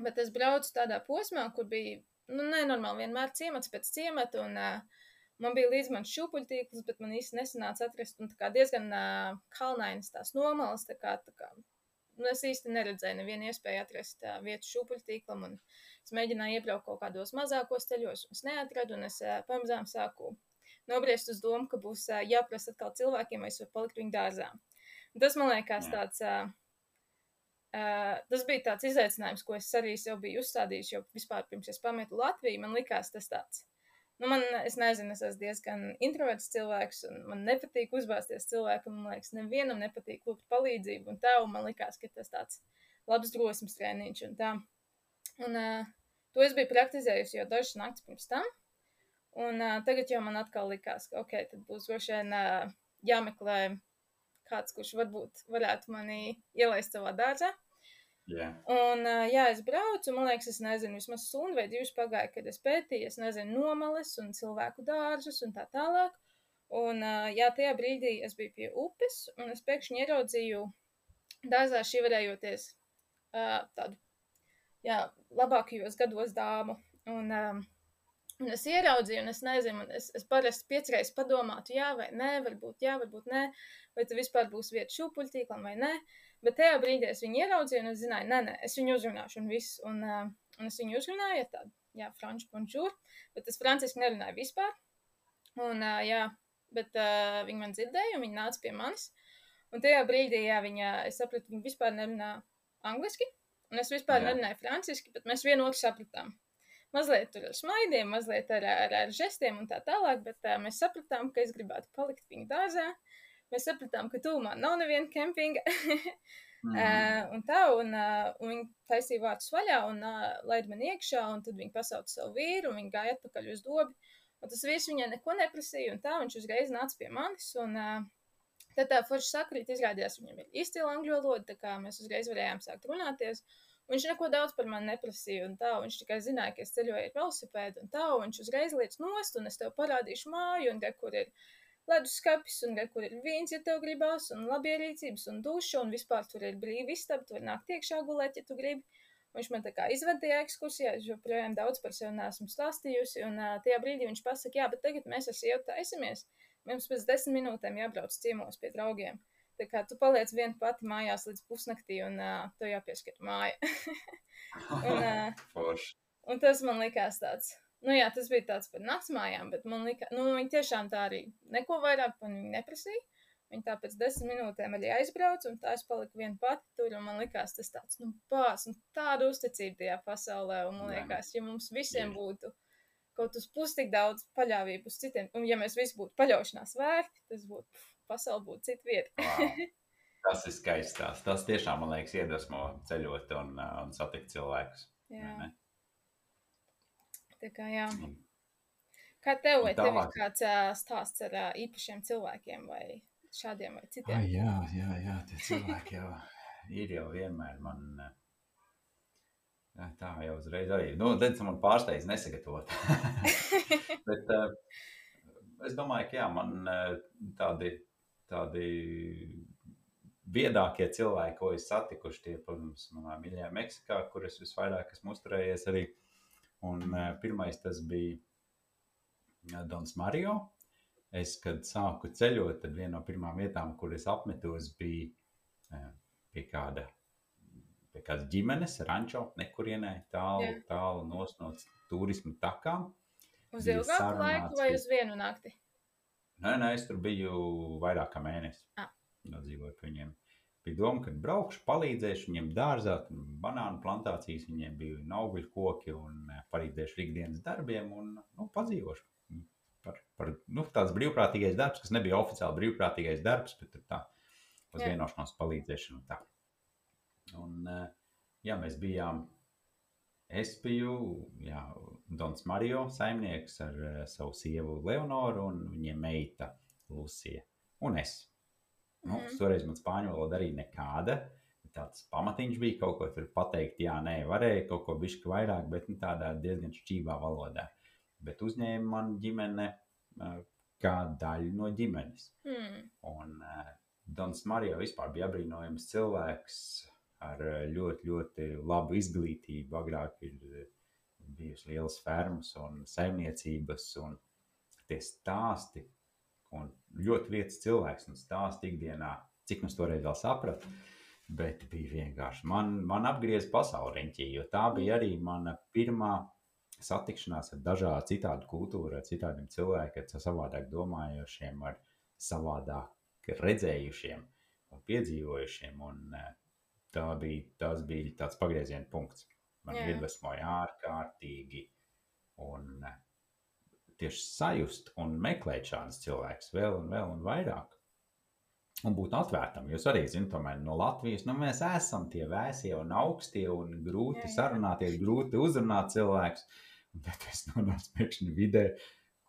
S2: bet es braucu tādā posmā, kur bija, nu, nenormāli vienmēr ciemats pēc ciemata, un uh, Man bija līdzi mans šūpuļtīkls, bet man īsti nesanāca atrast un kā diezgan uh, kalnainas tās nomalas, tā kā, tā kā nu, es īsti neredzēju nevienu iespēju atrast uh, vietu šūpuļtīklam, un es mēģināju iebraukt kaut kādos mazākos ceļos, un es neatradu, un es uh, pamazām sāku nobriest uz domu, ka būs uh, jāprasa atkal cilvēkiem, vai es varu palikt viņu dārzā. Un tas man liekas tāds. Uh, Uh, tas bija tāds izaicinājums, ko es arī sev biju uzstādījis, jo vispār pirms es pametu Latviju, man likās tas tāds. Nu, man, es nezinu, es esmu diezgan introverts cilvēks, un man nepatīk uzbāzties cilvēkam. Man liekas, nevienam nepatīk lūgt palīdzību, un tā, un man likās, ka tas tāds labs drosmes treniņš un tā. Un uh, to es biju praktizējusi jau dažas naktis pirms tam, un uh, tagad jau man atkal likās, ka, ok, tad būs droši vien uh, jāmeklē kāds, kurš varbūt varētu mani ielaist savā dārzā.
S1: Jā.
S2: Un, uh, jā, es braucu, man liekas, es nezinu, vismaz stundu vai divas pagāja, kad es pētīju, es nezinu, nomales un cilvēku dārzus un tā tālāk. Un, uh, jā, tajā brīdī es biju pie upes, un es pēkšņi ieraudzīju dārzā šiverējoties uh, tādu, jā, labākajos gados dāmu. Un, Un es ieraudzīju, un es nezinu, un es, es parasti piecreiz padomātu, jā, vai nē, varbūt jā, varbūt nē, vai tur vispār būs vieta šūpuļtīklam vai nē. Bet tajā brīdī es viņu ieraudzīju, un es zināju, nē, nē, es viņu uzrunāšu, un viss. Un, uh, un es viņu uzrunāju, tādu, jā, franču bonjour, bet es franciski nerunāju vispār. Un, uh, jā, bet uh, viņi man dzirdēja, un viņi nāca pie manis. Un tajā brīdī, jā, viņa, es sapratu, viņi vispār nerunā angliski, un es vispār
S1: Jā.
S2: nerunāju franciski, bet mēs vienu otru sapratām mazliet tur ar smaidiem, mazliet ar, ar, ar žestiem un tā tālāk, bet uh, mēs sapratām, ka es gribētu palikt viņa dārzā. Mēs sapratām, ka tūmā nav neviena kempinga.
S1: Mm.
S2: uh, un tā, un, uh, un viņi taisīja vārdus vaļā un uh, laid man iekšā, un tad viņi pasauca savu vīru, un viņi gāja atpakaļ uz dobi. Un tas vīrs viņai neko neprasīja, un tā viņš uzreiz nāca pie manis. Un, uh, tad tā forša sakrīt izrādījās, viņam ir izcila angļu valoda, tā kā mēs uzreiz varējām sākt runāties. Un Viņš neko daudz par mani neprasīja, un tā, viņš tikai zināja, ka es ceļoju ar velosipēdu, un tā, un viņš uzreiz liec nost, un es tev parādīšu māju, un re, kur ir leduskapis, un kur ir vīns, ja tev gribās, un labierīcības, un duša, un vispār tur ir brīvi istaba, tu vari nākt iekšā gulēt, ja tu gribi. Viņš man tā kā izvedīja ekskursijā, es joprojām daudz par sevi neesmu stāstījusi, un uh, tajā brīdī viņš pasaka, jā, bet tagad mēs ar sievu taisamies, mums pēc desmit minūtēm jābrauc ciemos pie draugiem. Tā kā tu paliec viena pati mājās līdz pusnaktī, un uh, to jāpieskat māja. un, uh, un tas man likās tāds, nu jā, tas bija tāds par naktsmājām, bet man likās, nu viņi tiešām tā arī neko vairāk man neprasīja. Viņi tā pēc desmit minūtēm arī aizbrauca, un tā es paliku viena pati tur, man likās tas tāds, nu, pās, un tāda uzticība tajā pasaulē, un man liekas, ja mums visiem būtu kaut uz pusi tik daudz paļāvību uz citiem, un ja mēs visi būtu paļaušanās vērti, tas būtu, pasaule būtu cita vieta.
S1: Wow. Tas ir skaists. Tas tiešām, man liekas, iedvesmo ceļot un, uh, un satikt cilvēkus.
S2: Jā,
S1: ne?
S2: Tā kā jā. Kā tev, vai tev ir kāds ā, stāsts ar ā, īpašiem cilvēkiem vai šādiem vai
S1: Ai,
S2: citiem?
S1: jā, jā, jā, tie cilvēki jau ir jau vienmēr man. tā jau uzreiz arī. Nu, Dens man pārsteidz nesagatavot. Bet uh, es domāju, ka jā, man uh, tādi, tādi viedākie cilvēki, ko es satikuši, tie, protams, manā mīļajā Meksikā, kur es visvairāk esmu uzturējies arī. Un pirmais tas bija Dons Mario. Es, kad sāku ceļot, tad viena no pirmām vietām, kur es apmetos, bija pie kāda, pie kādas ģimenes, rančo, nekurienē, tālu,
S2: Jā.
S1: tālu no turismu takām.
S2: Uz ilgāku laiku vai uz vienu nakti?
S1: Nē, nē, es tur biju vairāk kā mēnesi.
S2: Ah.
S1: Nodzīvoju pie viņiem. Bija doma, ka braukšu, palīdzēšu viņiem dārzā, banānu plantācijas, viņiem bija augļu koki un eh, palīdzēšu ikdienas darbiem un nu, padzīvošu. Par, par, nu, tāds brīvprātīgais darbs, kas nebija oficiāli brīvprātīgais darbs, bet tā uz
S2: Jā.
S1: vienošanos palīdzēšanu. un Tā. Un, eh, jā, mēs bijām. Es biju jā, Dons Mario saimnieks ar uh, savu sievu Leonoru un viņa meita Lucija. Un es. Nu,
S2: Mhm.
S1: Toreiz man spāņu valoda arī nekāda. Tāds pamatiņš bija kaut ko tur pateikt, jā, nē, varēja kaut ko bišķi vairāk, bet nu, tādā diezgan šķībā valodā. Bet uzņēma man ģimene kā daļu no ģimenes.
S2: Hmm.
S1: Un uh, Dons Mario vispār bija apbrīnojams cilvēks ar ļoti, ļoti labu izglītību. Agrāk ir bijusi lielas fermas un saimniecības. Un tie stāsti, un ļoti vietas cilvēks un stāsta ikdienā, cik mums toreiz vēl saprata. Bet bija vienkārši. Man, man apgriezās pasauli riņķī, jo tā bija arī mana pirmā satikšanās ar dažādu citādu kultūru, ar citādiem cilvēkiem, ar savādāk domājošiem, ar savādāk redzējušiem un piedzīvojušiem. Un, eh, tā bija, tas bija tāds pagrieziena punkts. Man iedvesmoja ārkārtīgi. Un eh, tieši sajust un meklēt šādus cilvēkus vēl un vēl un vairāk. Un būt atvērtam. Jūs arī zināt, tomēr no Latvijas nu, mēs esam tie vēsie un augstie un grūti
S2: Jā, jā.
S1: sarunāties, grūti uzrunāt cilvēkus. Bet es nonācu pēkšņi vidē,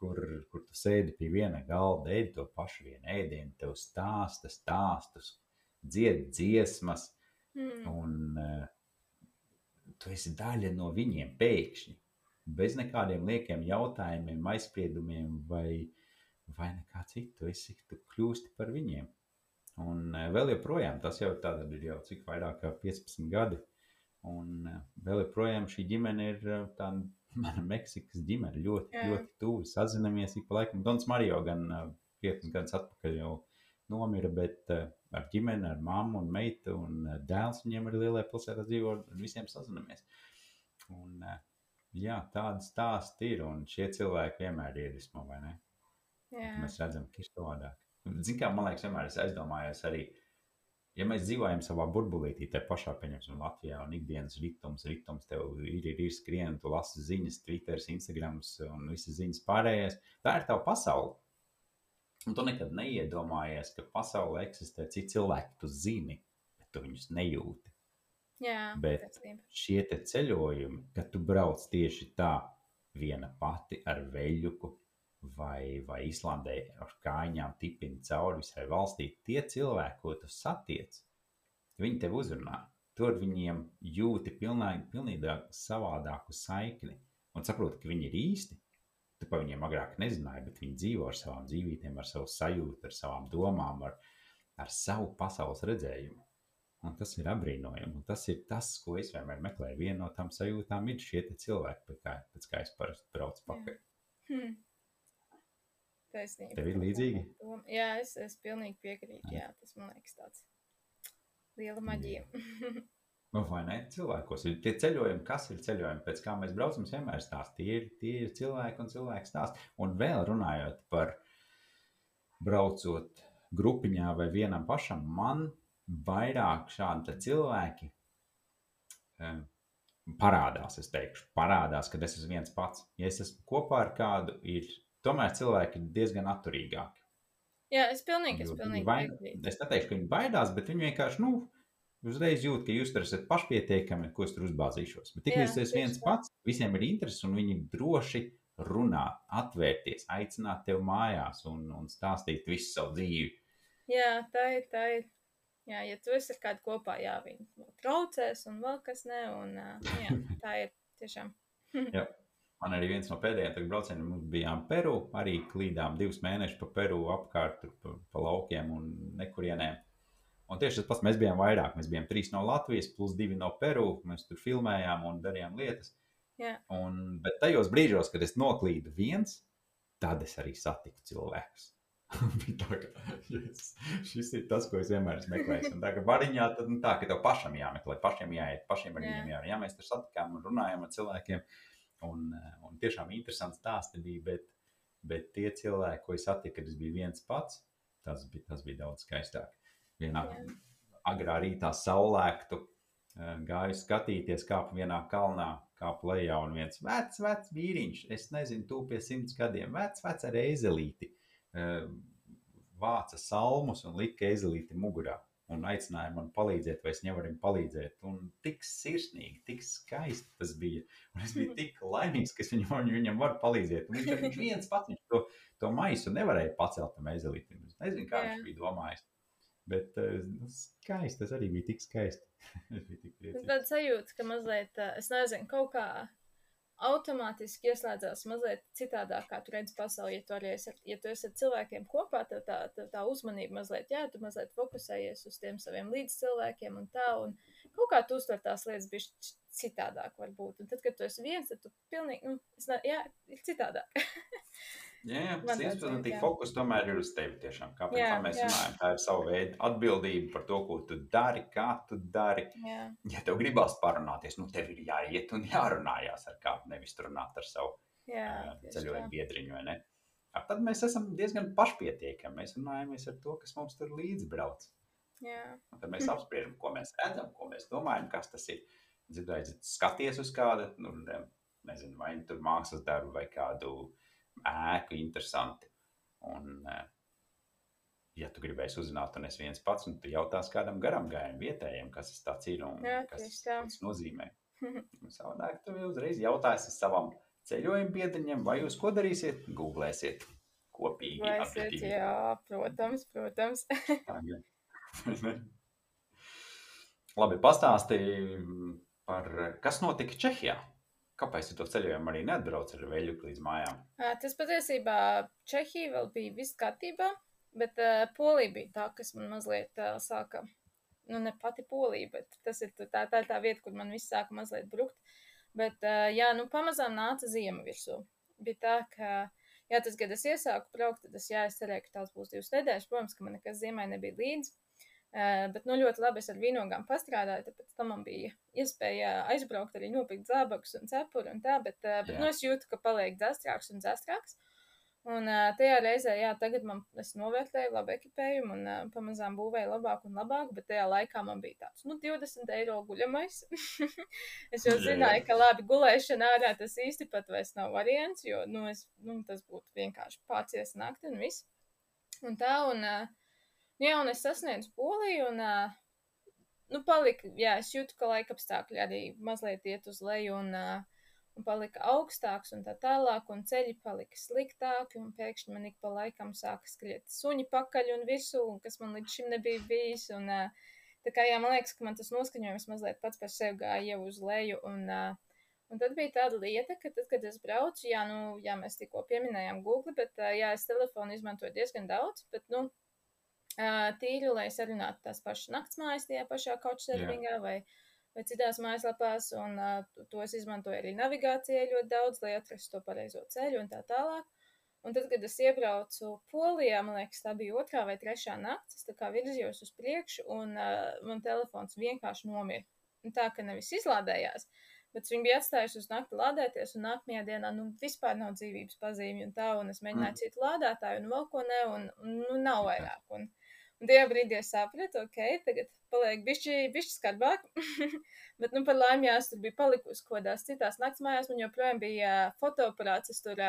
S1: kur, kur tu sēdi pie viena galda, ēdi to pašu vienu ēdienu, tev stāsta stāstus, dzied dziesmas,
S2: Mm.
S1: un uh, tu esi daļa no viņiem pēkšņi. Bez nekādiem liekiem jautājumiem, aizspriedumiem vai, vai nekā citu. Tu, esi, tu kļūsti par viņiem. Un uh, vēl joprojām tas jau tāda ir jau cik vairāk kā 15 gadi. Un uh, vēl joprojām šī ģimene ir uh, tā mana Meksikas ģimene. Ļoti,
S2: Jā.
S1: ļoti tuvu sazinamies ik pa laikam. Dons Mario gan uh, piecus gadus atpakaļ jau nomira, bet ar ģimeni, ar mammu un meitu un dēls viņiem arī lielajā pilsētā dzīvo, ar visiem sazinamies. Un, jā, tāda stāsta ir, un šie cilvēki vienmēr iedvesmo, vai ne?
S2: Jā.
S1: Mēs redzam, ka ir savādāk. Ziniet, kā man liekas, vienmēr es aizdomājos arī, ja mēs dzīvojam savā burbulītī, te pašā, pieņemsim, Latvijā, un ikdienas ritms, ritms tev ir, ir, ir skrien, tu lasi ziņas, Twitter, Instagram un visas ziņas pārējās. Tā ir tava pasaule. Un tu nekad neiedomājies, ka pasaulē eksistē citi cilvēki, tu zini, bet tu viņus nejūti.
S2: Jā,
S1: Bet-
S2: taisnība.
S1: Šie ceļojumi, kad tu brauc tieši tā, viena pati ar veļuku, vai, vai Islandē ar kājām tipini cauri visai valstī, tie cilvēki, ko tu satiec, viņi tev uzrunā. Tur viņiem jūti pilnīgi, pilnīgi savādāku saikni un saproti, ka viņi ir īsti. Tu par viņiem agrāk nezināji, bet viņi dzīvo ar savām dzīvībām, ar savu sajūtu, ar savām domām, ar, ar savu pasaules redzējumu. Un tas ir apbrīnojami. Un tas ir tas, ko es vienmēr meklēju. Viena no tām sajūtām ir šie cilvēki, pēc kā, pēc kā es parasti braucu pakaļ.
S2: Hmm. Taisnība.
S1: Tev ir līdzīgi?
S2: Jā, es, es pilnīgi piekrītu. Jā, tas man liekas tāds liela maģija.
S1: Nu, vai ne? Cilvēkos ir tie ceļojumi, kas ir ceļojumi, pēc kā mēs braucam, vienmēr stāstu. Tie ir, tie ir cilvēki un cilvēki stāsti. Un vēl runājot par braucot grupiņā vai vienam pašam, man vairāk šādi cilvēki um, parādās, es teikšu, parādās, kad es esmu viens pats. Ja es esmu kopā ar kādu, ir tomēr cilvēki ir diezgan atturīgāki.
S2: Jā, es pilnīgi, es pilnīgi
S1: vai-. Es neteikšu, ka viņi baidās, bet viņi vienkārši, nu, uzreiz jūt, ka jūs tur esat pašpietiekami, ko es tur uzbāzīšos. Bet tik
S2: Jā,
S1: līdz tu esi
S2: tieši
S1: viens
S2: tā.
S1: pats, visiem ir interesi un viņi droši runāt, atvērties, aicināt tevi mājās un, un stāstīt visu savu dzīvi.
S2: Jā, tā ir. Tā ir. Jā, ja tu esi ar kādu kopā, jā, viņi traucēs un vēl kas ne. Un, nu jā, tā ir tiešām.
S1: Man arī viens no pēdējiem braucieniem mums bijām Peru, arī klīdām divus mēnešus pa Peru apkārt, pa, pa laukiem un nekurienēm. Un tieši tas pats, mēs bijām vairāk, mēs bijām trīs no Latvijas, plus divi no Peru, mēs tur filmējām un darījām lietas.
S2: Jā.
S1: Un, bet tajos brīžos, kad es noklīdu viens, tad es arī satiku cilvēkus. Ka, yes, šis ir tas, ko es vienmēr esmu meklējis. Un tā kā bariņā, tad nu, tā, ka tev pašam jāmeklē, pašiem jāiet, pašiem ar
S2: Jā.
S1: viņiem jārunā. Jā, mēs tur satikām un runājām ar cilvēkiem. Un, un tiešām interesants stāsti bija, bet, bet tie cilvēki, ko es satiku, kad es biju viens pats, tas bija, tas bija daudz skaistāk. Vienā
S2: Jā.
S1: agrā rītā saulēktu eh, gāju skatīties, kāpu vienā kalnā, kāpu lejā, un viens vecs, vecs vīriņš, es nezinu, tu pie simts gadiem, vecs, vecs ar ezelīti, eh, vāca salmus un lika ezelīti mugurā. Un aicināja man palīdzēt, vai es nevaru palīdzēt. Un tik sirsnīgi, tik skaisti tas bija. Un es biju tik laimīgs, ka viņam, viņam varu palīdzēt. Un viņš viņš viens pats viņš to, to maisu nevarēja pacelt tam ezelītam. Es nezinu, kā
S2: Jā.
S1: viņš bija domājis. Bet uh, skaisti, tas arī bija tik skaisti. es biju tik
S2: Tas
S1: priecīgs.
S2: tāds sajūta, ka mazliet, ā, es nezinu, kaut kā automātiski ieslēdzās mazliet citādāk, kā tu redzi pasauli. Ja tu, arī esi, ja tu esi ar cilvēkiem kopā, tad tā, tā, tā uzmanība mazliet, jā, tu mazliet fokusējies uz tiem saviem līdzcilvēkiem un tā, un kaut kā tu uztver tās lietas bišķi citādāk varbūt. Un tad, kad tu esi viens, tad tu pilnīgi, nu, es ne, jā, ir citādāk.
S1: Jā, jā simtprocentīgi fokus tomēr ir uz tevi tiešām. Kā
S2: Jā,
S1: mēs
S2: jā.
S1: runājam, tā ir sava veida atbildība par to, ko tu dari, kā tu dari.
S2: Jā,
S1: Ja tev gribās parunāties, nu tev ir jāiet un jārunājās ar kādu, nevis runāt ar savu
S2: jā, tieši
S1: ceļojumu biedriņu, Tad mēs esam diezgan pašpietiekami. Mēs runājamies ar to, kas mums tur līdzi brauc.
S2: Jā,
S1: Un tad mēs apspriežam, ko mēs redzam, ko mēs domājam, kas tas ir. Dzirdēju, skaties uz kādu, nu, ne- nezinu, vai nu tur mākslas darbu vai kādu ēku interesanti. Un, eh, ja tu gribēsi uzzināt, un es viens pats, un tu jautās kādam garam gājējam, vietējiem, kas tas tāds ir un
S2: Jā,
S1: kas tas nozīmē. Savādāk tu uzreiz jautāsi savam ceļojuma biedriņam, vai jūs ko darīsiet, googlēsiet kopīgi. Biedrību.
S2: jā, protams, protams.
S1: Labi, pastāstīji par kas notika Čehijā. Kāpēc tu to ceļojumu arī neatbrauc ar veļu līdz mājām?
S2: Tas patiesībā Čehija vēl bija viss kārtībā, bet uh, Polija bija tā, kas man mazliet uh, sāka, nu ne pati Polija, bet tas ir tā, tā tā vieta, kur man viss sāka mazliet brukt. Bet, uh, jā, nu pamazām nāca ziema virsū. Bija tā, ka, jā, tas, kad es iesāku braukt, tad es, jā, es cerēju, ka tās būs divas nedēļas. Protams, ka man nekas ziemai nebija līdzi. Uh, bet, nu, ļoti labi es ar vīnogām pastrādāju, tāpēc tam man bija iespēja aizbraukt arī nopirkt zābakus un cepuri un tā, bet, uh, bet nu, es jūtu, ka paliek dzestrāks un dzestrāks. Un uh, tajā reizē, jā, tagad man es novērtēju labu ekipējumu un pamazām būvēju labāk un labāk, bet tajā laikā man bija tāds, nu, 20 eiro guļamais. es jau zināju, ka labi gulēšana ārā tas īsti pat vairs nav variants, jo, nu, es, nu tas būtu vienkārši pācies nakti un viss. Un tā, un, uh, jā, un es sasniedzu Poliju, un, uh, nu, palika, jā, es jūtu, ka laika apstākļi arī mazliet iet uz leju, un, uh, un palika augstāks, un tā tālāk, un ceļi palika sliktāki, un pēkšņi man ik pa laikam sāka skriet suņi pakaļ un virsū, un kas man līdz šim nebija bijis, un, uh, tā kā, jā, man liekas, ka man tas noskaņojums mazliet pats par sevi gāja jau uz leju, un, uh, Un tad bija tāda lieta, ka tad, kad es braucu, jā, nu, jā, mēs tikko pieminējām Google, bet, ā, jā, es telefonu izmantoju diezgan daudz, bet, nu, tīri, lai sarunātu tās pašas naktsmājas tajā pašā couchsurfingā vai, vai citās mājaslapās, un ā, to- to es izmantoju arī navigācijai ļoti daudz, lai atrastu to pareizo ceļu un tā tālāk. Un tad, kad es iebraucu Polijā, man liekas, tā bija otrā vai trešā naktis, es tā kā virzījos uz priekšu, un uh, man telefons vienkārši nomira. Un tā, ka nevis izlādējās, bet viņi bija atstājuši uz nakti lādēties, un nākamajā dienā nu, vispār nav dzīvības pazīmju, un tā, un es mēģināju
S1: Mm.
S2: citu lādētāju, un vēl ko ne, un, un nu, nav vairāk. Un, un tajā brīdī es sapratu, ok, tagad paliek bišķi, bišķi skarbāk, bet, nu, par laimi, jā, es tur biju palikusi kodās citās naktsmājās, man joprojām bija fotoaparāts, es tur,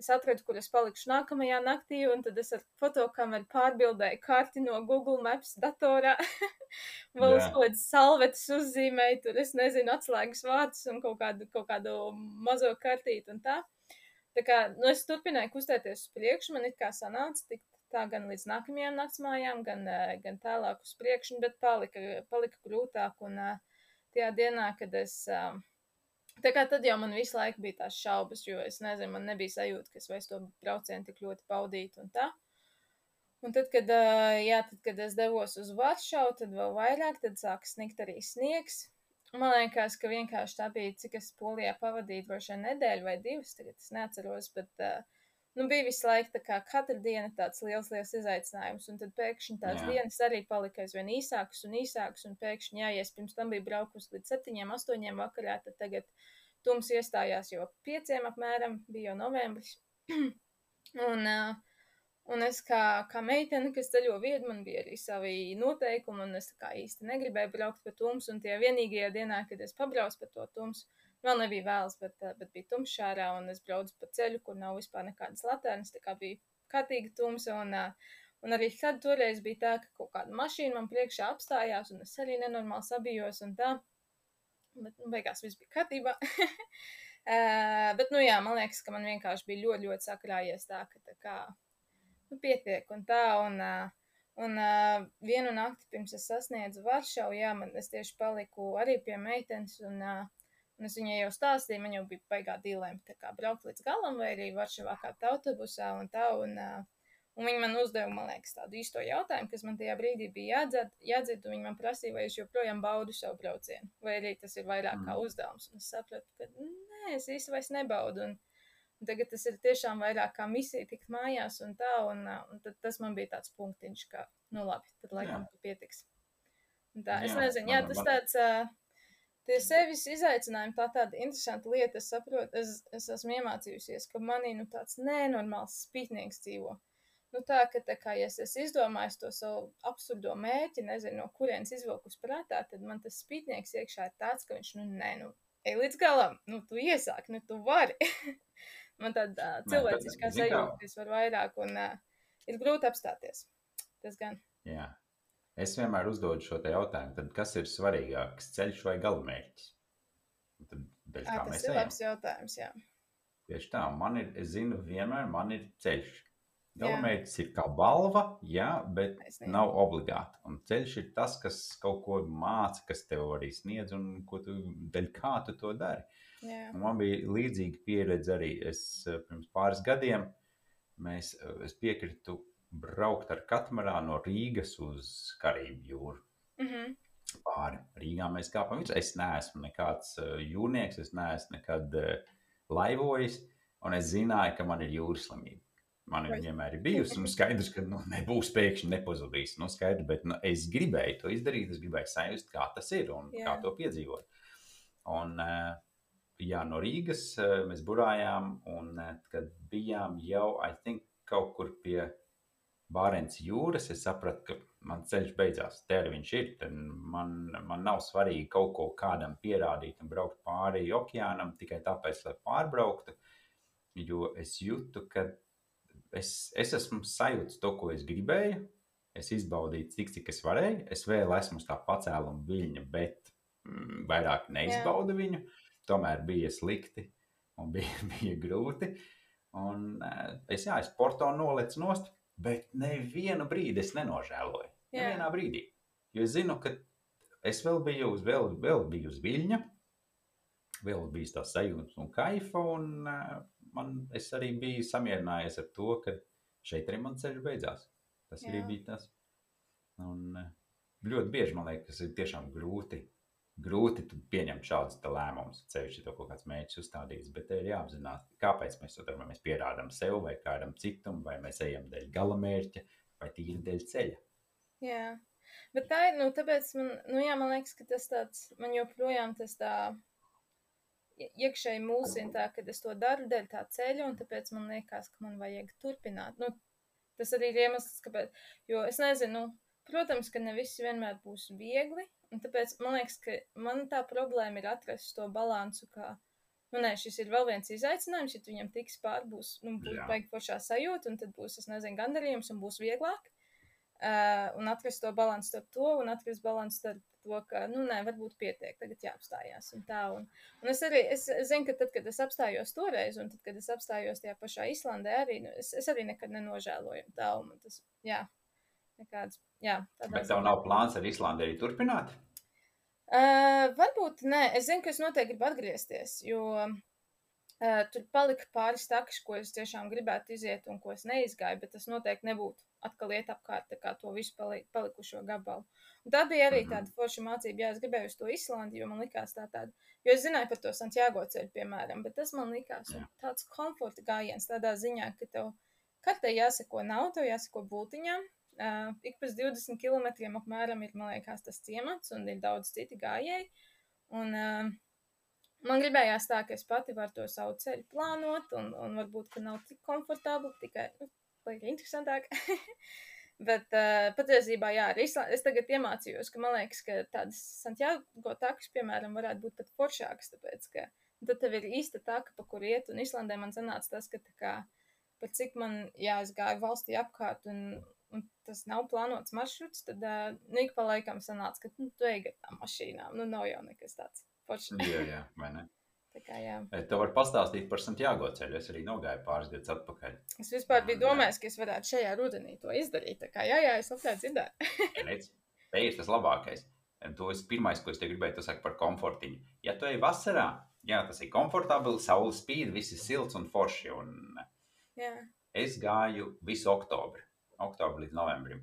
S2: es atradu, kur es palikšu nākamajā naktī, un tad es ar fotokameru pārbildēju karti no Google Maps datorā. Vēl uz kaut kādas salvetes uzzīmēju, tur es nezinu, atslēgas vārdus un kaut kādu, kaut kādu mazo kartīti un tā. Tā kā nu, es turpināju kustēties uz priekšu, man it kā sanāca tikt tā gan līdz nākamajām naktsmājām, gan, eh, gan tālāk uz priekšu, bet palika, palika grūtāk. Un eh, tajā dienā, kad es. eh, Tā kā tad jau man visu laiku bija tās šaubas, jo es nezinu, man nebija sajūta, ka es vairs to braucienu tik ļoti baudītu un tā. Un tad, kad, jā, tad, kad es devos uz Varšavu, tad vēl vairāk, tad sāka sniegt arī sniegs. Man liekas, ka vienkārši tā bija, cik es polijā pavadīju, droši vien nedēļu vai divas, tagad es neatceros, bet uh, nu, bija visu laiku tā kā katra diena tāds liels, liels izaicinājums. Un tad pēkšņi tās
S1: Jā.
S2: dienas arī palika aizvien īsākas un īsākas, un pēkšņi, jā, ja es pirms tam biju braukusi līdz septiņiem, astoņiem vakarā, tad tagad tums iestājās jau pieciem apmēram, bija jau novembris. un, uh, Un es kā, kā meitene, kas ceļo viedu, man bija arī savi noteikumi, un es tā kā īsti negribēju braukt pa tumsu. Un tie vienīgie dienā, kad es pabraucu pa to tumsu, vēl nebija vēls, bet, eh, bet bija tumšs ārā, un es braucu pa ceļu, kur nav vispār nekādas latērnas. Tā kā bija kārtīga tumsa, un, eh, un arī tad toreiz bija tā, ka kaut kāda mašīna man priekšā apstājās, un es arī nenormāli sabijos un tā. Bet, nu, beigās viss bija kārtībā. Uh, bet, nu jā, man liekas, ka man vienkārši bija ļoti, ļoti sakrājies tā, ka tā kā nu, pietiek un tā. Un, ā, un ā, vienu nakti pirms es sasniedzu Varšavu, jā, man es tieši paliku arī pie meitenes. Un, ā, un es viņai jau stāstīju, man jau bija baigā dīlēm, tā kā braukt līdz galam, vai arī Varšavā kāpt autobusā un tā. Un, ā, un viņi man uzdeva, man liekas, tādu īsto jautājumu, kas man tajā brīdī bija jādzird, jādzird un viņi man prasīja, vai es joprojām baudu savu braucienu, vai arī tas ir vairāk kā
S1: Mm.
S2: uzdevums. Un es sapratu, ka nē, es īsti vairs nebaudu. Un, Un tagad tas ir tiešām vairāk kā misija tikt mājās un tā, un, un tad tas man bija tāds punktiņš, ka, nu labi, tad laikam
S1: Jā.
S2: pietiks. Un tā, es
S1: Jā,
S2: nezinu, jā, tas tāds, ā, tie sevis izaicinājumi, tā tāda interesanta lieta, es saprotu, es, es esmu iemācījusies, ka manī, nu, tāds nenormāls spītnieks dzīvo. Nu, tā, ka, tā kā, ja es esmu izdomājis to savu absurdo mērķi, nezinu, no kurienes izvilkus prātā, tad man tas spītnieks iekšā ir tāds, ka viņš, nu, nē, nu, ej līdz galam, nu, tu iesāk, nu, tu vari. man tāda uh, cilvēciskā sajūta, ka es varu vairāk, un uh, ir grūti apstāties. Tas gan.
S1: Jā. Es vienmēr uzdodu šo te jautājumu, tad kas ir svarīgāks, ceļš vai galamērķis? Tad, dēļ kā
S2: tas ir
S1: ejam.
S2: labs jautājums, jā.
S1: Tieši tā, man ir, es zinu, vienmēr man ir ceļš.
S2: Jā.
S1: Galamērķis ir kā balva, jā, bet
S2: Taisnība.
S1: nav obligāti. Un ceļš ir tas, kas kaut ko māca, kas tev arī sniedz un ko tu, dēļ kā tu to dari.
S2: jā.
S1: Man bija līdzīga pieredze arī. Es eh, pirms pāris gadiem mēs, eh, es piekritu braukt ar katmarānu no Rīgas uz Karību jūru.
S2: Mhm.
S1: Pāri Rīgā mēs kāpām. virsū. Es neesmu nekāds uh, jūrnieks, es neesmu nekad uh, laivojis, un es zināju, ka man ir jūras slimība. Man viņa vienmēr ir bijusi, un skaidrs, ka nu, nebūs pēkšņi nepazudīs. Nu, skaidrs, bet nu, es gribēju to izdarīt, es gribēju sajust, kā tas ir un
S2: Jā.
S1: kā to piedzīvot. Un, uh, jā, no Rīgas mēs burājām, un kad bijām jau, I think, kaut kur pie Bārens jūras, es sapratu, ka man ceļš beidzās. Viņš ir. Man, man nav svarīgi kaut ko kādam pierādīt un braukt pāri okeānam tikai tāpēc, lai pārbrauktu. Jo es jūtu, ka es, es esmu sajūtis to, ko es gribēju. Es izbaudīju, cik, cik es varēju. Es vēl esmu uz tā pacēluma viļņa, bet mm, vairāk neizbaudu viņu. Tomēr bija slikti un bija, bija grūti. Un, eh, es, jā, es porto nolicu nost, bet nevienu brīdi es nenožēloju.
S2: Jā.
S1: Nevienā brīdī. Jo es zinu, ka es vēl biju uz, vēl, vēl biju uz viļņa, vēl bija tā sajūta un kaifa. Un, uh, man, es arī biju samierinājies ar to, ka šeit arī man ceļš beidzās. Tas arī
S2: Jā.
S1: bija tas. Un, uh, ļoti bieži man liekas, tas ir tiešām grūti. Grūti pieņemt šādus lēmumus, ceļš, tev kaut kāds mērķis uzstādīts, bet ir jāapzinās, kāpēc mēs to darām. Mēs pierādām sev vai kādam citam, vai mēs ejam dēļ gala mērķa, vai tīri dēļ ceļa.
S2: Jā, bet tā ir, nu, tāpēc man, nu, jā, man liekas, ka tas tāds, man joprojām tas tā ie- iekšēji mūsina tā, ka es to daru dēļ tā ceļa, un tāpēc man liekas, ka man vajag turpināt. Nu, tas arī ir iemesls, kāpēc, jo es nezinu, protams, ka ne viss vienmēr būs viegli, un tāpēc man liekas, ka man tā problēma ir atrast to balansu, kā, nu, nē, šis ir vēl viens izaicinājums, ja tu viņam tiks pār, būs, nu, būs baigi foršā sajūta, un tad būs, es nezinu, gandarījums, un būs vieglāk. Uh, un atrast to līdzsvaru starp to, un atrast līdzsvaru starp to, ka, nu, nē, varbūt pietiek, tagad jāapstājās. Un, tā, un, un es arī es, zinu, ka tad, kad es apstājos toreiz, un tad, kad es apstājos tajā pašā Islandē, arī, nu, es, es arī nekad nenožēloju. Tā, un tas, jā, nekāds, jā.
S1: Bet tev nav plāns ar Islandi arī turpināt?
S2: Uh, varbūt nē, es zinu, ka es noteikti gribu atgriezties, jo uh, tur palika pāris takas, ko es tiešām gribētu iziet un ko es neizgāju, bet tas noteikti nebūtu atkal iet apkārt kā to visu pali palikušo gabalu. Un tā bija arī
S1: Mhm.
S2: tāda forša mācība, jā, es gribēju uz to Islandi, jo man likās tā tāda, jo es zināju par to Santiago ceļu, piemēram, bet tas man likās
S1: Jā.
S2: tāds komforta gājiens tādā ziņā, ka tev kartē jāseko nav, tev jāseko bultiņām, Uh, ik pēc 20 km apmēram ir, liekas, tas ciemats, un ir daudz citi gājēji. Un, uh, man gribējās tā, ka es pati varu to savu ceļu plānot, un, un varbūt, ka nav tik komfortabli, tikai, nu, lai ir interesantāk. Bet uh, patiesībā, jā, arī es tagad iemācījos, ka man liekas, ka tādas Santiago takas, piemēram, varētu būt pat foršākas, tāpēc, ka tad tev ir īsta taka, pa kur iet, un Islandē man sanāca tas, ka tā kā, par cik man, jā, es gāju valstī apkārt, un, un tas nav plānots maršruts, tad uh, nik pa laikam sanāca, ka, nu, tu ej gar tām mašīnām, nu, nav jau nekas tāds foršs.
S1: Jā, jā, vai ne?
S2: Tā kā, jā.
S1: Eh, Tev var pastāstīt par Santiago ceļu. Es arī nogāju pāris gadus atpakaļ.
S2: Es vispār biju domājis, ka es varētu šajā rudenī to izdarīt, tā kā, jā, jā, es labprāt dzirdēju.
S1: Ir tas labākais. Un To es pirmais, ko es te gribēju pateikt par komfortiņu. Ja tu ej vasarā, jā, tas ir komfortabli, saule spīd, viss ir silts un forši. Un
S2: Jā,
S1: es gāju visu oktobri, oktobri līdz novembrim.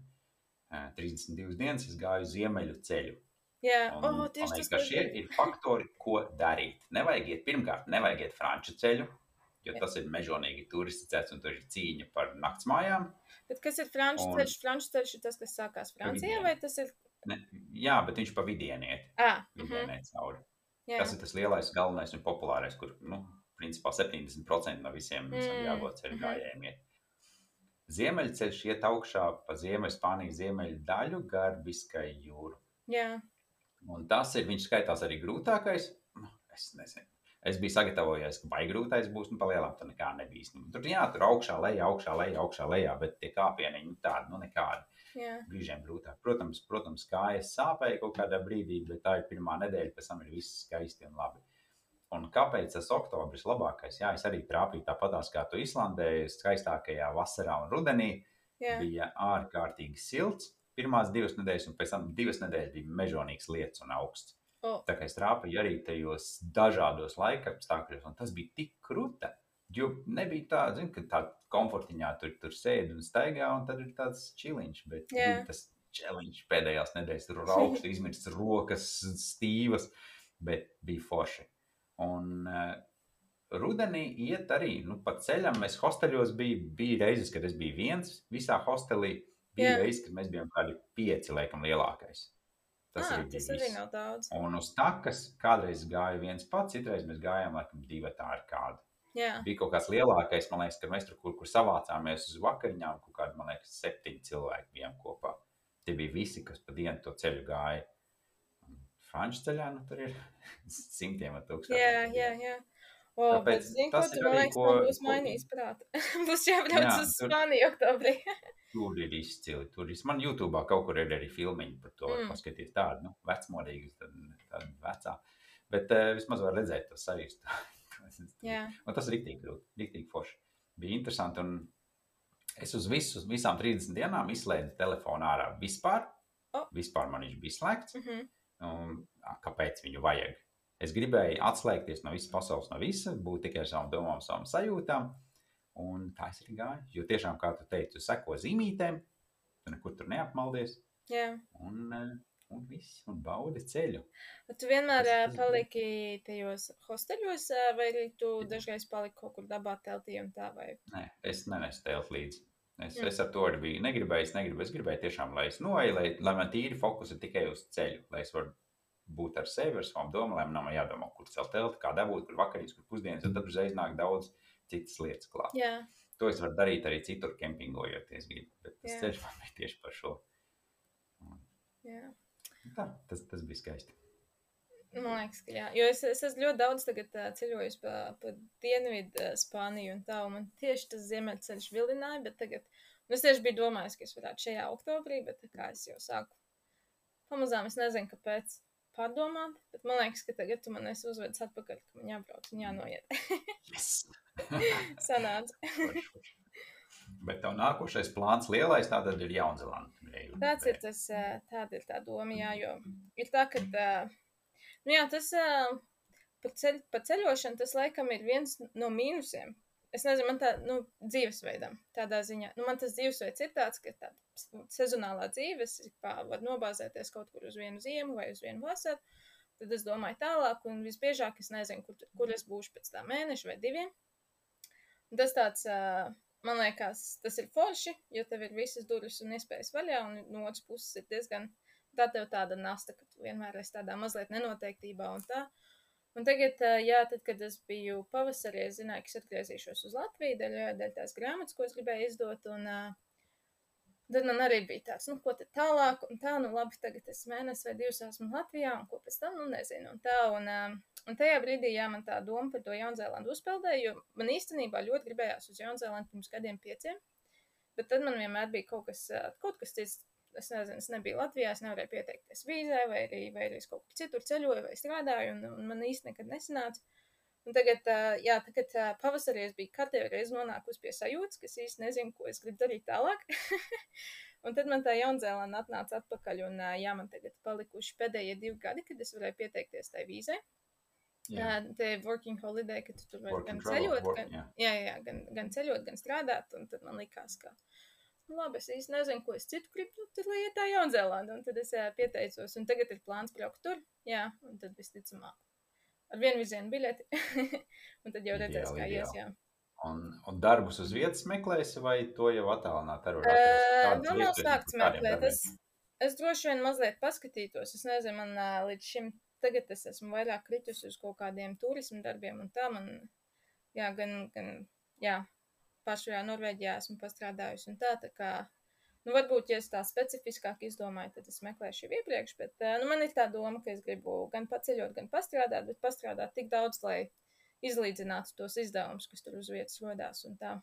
S1: Eh, 32 dienas es gāju ziemeļu ceļu.
S2: jā.
S1: Un,
S2: oh, tieši
S1: liekas,
S2: tas pats
S1: šie ir faktori, ko darīt. Nevajag iet, pirmkārt, nevajag iet franču ceļu, jo tas ir mežonīgi turisticēts un tur ir cīņa par naktsmājām.
S2: Bet kas ir franču
S1: Un-
S2: ceļš? Franču ceļš ir tas, kas sākās Francijā,
S1: vidieni.
S2: vai tas ir?
S1: Ne, jā, bet viņš pa vidieniet,
S2: Ah, mhm,
S1: vidieniet cauri.
S2: jā.
S1: Tas ir tas lielais, galvenais un populārais, kur, nu, principā 70% no visiem
S2: Mm,
S1: mm. jābūt ceļu
S2: mhm.
S1: gājējiem. iet. Ziemeļceļš iet augšā pa Ziemeļspānijas ziemeļu daļu gar Biskaju jūru.
S2: jā.
S1: Un tas ir, viņš skaitās arī grūtākais. Nu, Es nezinu. Es biju sagatavojies, ka vai grūtais būs, nu, palielām tur nekā nebija. Nu, tur, jā, tur augšā, lejā, augšā, lejā, augšā, lejā, bet tie kāpieni, nu, tādi, nu, nekādi.
S2: jā.
S1: Brīžiem grūtāk. Protams, protams kājas sāpēja kaut kādā brīdī, bet tā ir pirmā nedēļa, pēc tam ir viss skaisti un labi. Un kāpēc tas oktobris ir labākais? Jā, es arī trāpīju tāpatās kā tu Islandē, skaistākajā vasarā un rudenī.
S2: jā.
S1: Bija ārkārtīgi silts. Pirmās divas nedēļas, un pēc tam divas nedēļas bija mežonīgs lietus un augsts.
S2: O,
S1: Tā kā es trāpīju arī tajos dažādos laikapstākļos, un tas bija tik krūta. Jo nebija tā, zin, ka tā komfortiņā tur, tur sēdi un staigā, un tad ir tāds čiliņš. Bet bija tas čiliņš pēdējās nedēļas, tur augsts, izmirsts rokas, stīvas, bet bija forši. Un uh, rudenī iet arī, nu, pa ceļam mēs hosteļos bija, bija reizes, kad es biju viens visā hostelī. Bija
S2: Jā.
S1: reizes, kad mēs bijām kādi pieci, laikam, lielākais. Tas
S2: ah,
S1: arī
S2: tas arī nav daudz.
S1: Un uz takas kādreiz gāja viens pats, citreiz mēs gājām laikam divi ar kādu.
S2: Jā,
S1: Bija kaut kāds lielākais, man liekas, kad mēs tur kur, kur savācāmies uz vakariņām, kaut kādi, man liekas, septiņi cilvēki bijām kopā. Tie bija visi, kas pa dienu to ceļu gāja. Franču ceļā nu, tur ir simtiem ar tūkstošiem.
S2: jā, jā. jā. O,
S1: Tāpēc
S2: bet, zini, ko
S1: tas
S2: tu
S1: ir arī, ko-
S2: man būs
S1: ko-
S2: mainījis prātu. būs jābrauc
S1: Jā,
S2: uz
S1: tur-
S2: Spāniju oktobrī.
S1: Tur ir izcili. Tur ir. Man YouTube kaut kur ir arī filmiņi par to,
S2: Mm.
S1: mm. paskatīt tādu, nu, vecmodīgu, tādu vecā. Bet uh, vismaz var redzēt to sajūstu.
S2: Jā,
S1: Un tas ir rīktīgi grūti, rīktīgi forši. Bija interesanti. Un es uz visu, visām 30 dienām izslēdzu telefonu ārā vispār.
S2: O.
S1: Vispār man viņš bija slēgts.
S2: mhm,
S1: Un, kāpēc viņu vajag? Es gribēju atslēgties no visas pasaules, no visa, būt tikai ar savām domām, savām sajūtām. Un tā es arī gāju. Jo tiešām, kā tu teici, tu seko zīmītēm, tu nekur tur neapmaldies.
S2: jā.
S1: Un, eh, un viss, un baudi ceļu.
S2: Bet tu vienmēr
S1: Tas-
S2: ā,
S1: tas
S2: paliki tajos hosteļos, ā, vai arī tu dažreiz paliki kaut kur dabā teltī un tā, vai?
S1: Nē, es nenesu telpu līdzi. Es,
S2: Mm.
S1: es ar to arī biju. Negribēju, es negribēju. Es gribēju tiešām, lai es noeju, lai, lai man tīri fokus ir tikai uz ceļu, lai es varu būt ar sevi, ar savām domām, lai man nav jādomā, kur celt telti, kā dabūt, kur vakarīs, kur pusdienas, un tad uzreiz nāk daudz citas lietas klāt.
S2: Jā,
S1: To es varu darīt arī citur, kempingojot, ja gribu. Bet tas
S2: Jā.
S1: ceļš man bija tieši par šo.
S2: jā.
S1: Tā, tas, tas bija skaisti.
S2: Man liekas, ka jā. Jo es, es esmu ļoti daudz tagad uh, ceļojis pa, pa dienvidu uh, Spāniju un tā, un man tieši tas ziemeļceļš vilināja, bet tagad, un es tieši biju domājis, ka es varētu šajā oktobrī, bet tā kā es jau sāku pamazām, es nezinu, kāpēc pārdomāt, bet man liekas, ka tagad tu man esi uzvedis atpakaļ, ka man jābrauc un jānoiet.
S1: Yes!
S2: Sanāca.
S1: Bet tev nākošais plāns lielais tātad ir Jaunzēlanda.
S2: Tāds ir tas, tāda ir tā doma, jā, jo ir tā, ka, nu jā, tas par, ceļ, par ceļošanu, tas laikam ir viens no mīnusiem. Es nezinu, man tā, nu, dzīvesveidam, tādā ziņā. Nu, man tas dzīvesveids ir tāds, ka tā sezonālā dzīve, es varu nobāzēties kaut kur uz vienu ziemu vai uz vienu vasaru, tad es domāju tālāk, un visbiežāk es nezinu, kur, kur es būšu pēc tā mēneša vai diviem. Un tas tāds, man liekas, tas ir forši, jo tev ir visas durvis un iespējas vaļā, un no otras puses ir diezgan tā tev tāda nasta, ka tu vienmēr esi tādā mazliet nenoteiktībā un tā. Un tagad, jā, tad, kad es biju pavasarī, es zināju, ka es atgriezīšos uz Latviju, dēļ, dēļ tās grāmatas, ko es gribēju izdot, un ā, tad man arī bija tāds, nu, ko tad tālāk, un tā, nu, labi, tagad es mēnesi vai divus esmu Latvijā, un ko pēc tam, nu, nezinu, un tā, un, un tajā brīdī, jā, man tā doma par to Jaunzēlandu uzpeldēja, jo man īstenībā ļoti gribējās uz Jaunzēlandu pirms gadiem pieciem, bet tad man vienmēr bija kaut kas, kaut kas cits, es nezinu, es nebiju Latvijā, es nevarēju pieteikties vīzē, vai arī, vai arī es kaut kur citur ceļoju, vai strādāju, un, un man īsti nekad nesanāca. Un tagad, jā, tagad pavasarī es biju katru reizi nonākusi pie sajūtas, ka es īsti nezinu, ko es gribu darīt tālāk. un tad man tā Jaunzēlanda atnāca atpakaļ, un jā, man tagad palikuši pēdējie divi gadi, kad es varēju pieteikties tai vīzē. Jā, tā ir working holiday, ka tu tur vari gan
S1: travel,
S2: ceļot,
S1: work,
S2: gan,
S1: jā.
S2: jā, jā, gan, gan ceļot, gan strādāt. Un tad man likās, ka, nu, labi, es īsti nezinu, ko es citu gribu. Nu, tad lai iet tā Jaunzēlanda. Un tad es jā, pieteicos, un tagad ir plāns braukt tur. Jā, un tad visticamāk ar vienu virzienu biļeti. un tad jau redzēs, kā ies. Jā.
S1: Un, un darbus uz vietas meklēsi, vai to jau attālināt ar
S2: uh, vēl nav sākts meklēt. Es, es droši vien mazliet paskatītos. Es nezinu, man līdz šim tagad es esmu vairāk kritusi uz kaut kādiem turismu darbiem un tā man, jā, gan, gan, jā, pašajā Norvēģijā esmu pastrādājusi un tā, tā kā Nu, varbūt, ja es tā specifiskāk izdomāju, tad es meklēšu jau iepriekš, bet uh, nu, man ir tā doma, ka es gribu gan paceļot, gan pastrādāt, bet pastrādāt tik daudz, lai izlīdzinātu tos izdevumus, kas tur uz vietas rodās. Tā.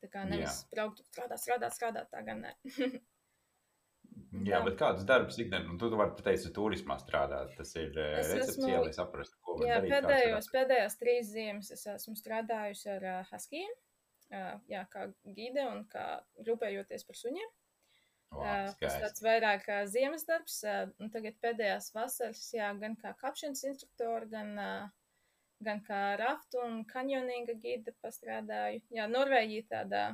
S2: tā kā nevis Jā. braukt, strādāt, strādāt, strādāt, tā gan ne.
S1: Jā, bet kādus darbus ikdienā, nu, tu vari pateikt, ka turismā strādāt, tas ir es recepcijā, esmu... lai saprastu, ko var
S2: jā,
S1: darīt.
S2: Pēdējos, pēdējās trīs ziemas es esmu strādājusi ar uh, Haskijiem jā, kā gide un kā rūpējoties par suņiem.
S1: Wow, tas
S2: tāds vairāk kā ziemas darbs, un tagad pēdējās vasaras, jā, gan kā kapšanas instruktori, gan, gan kā raftu un kanjoninga gida pastrādāju. Jā, Norvēģija tādā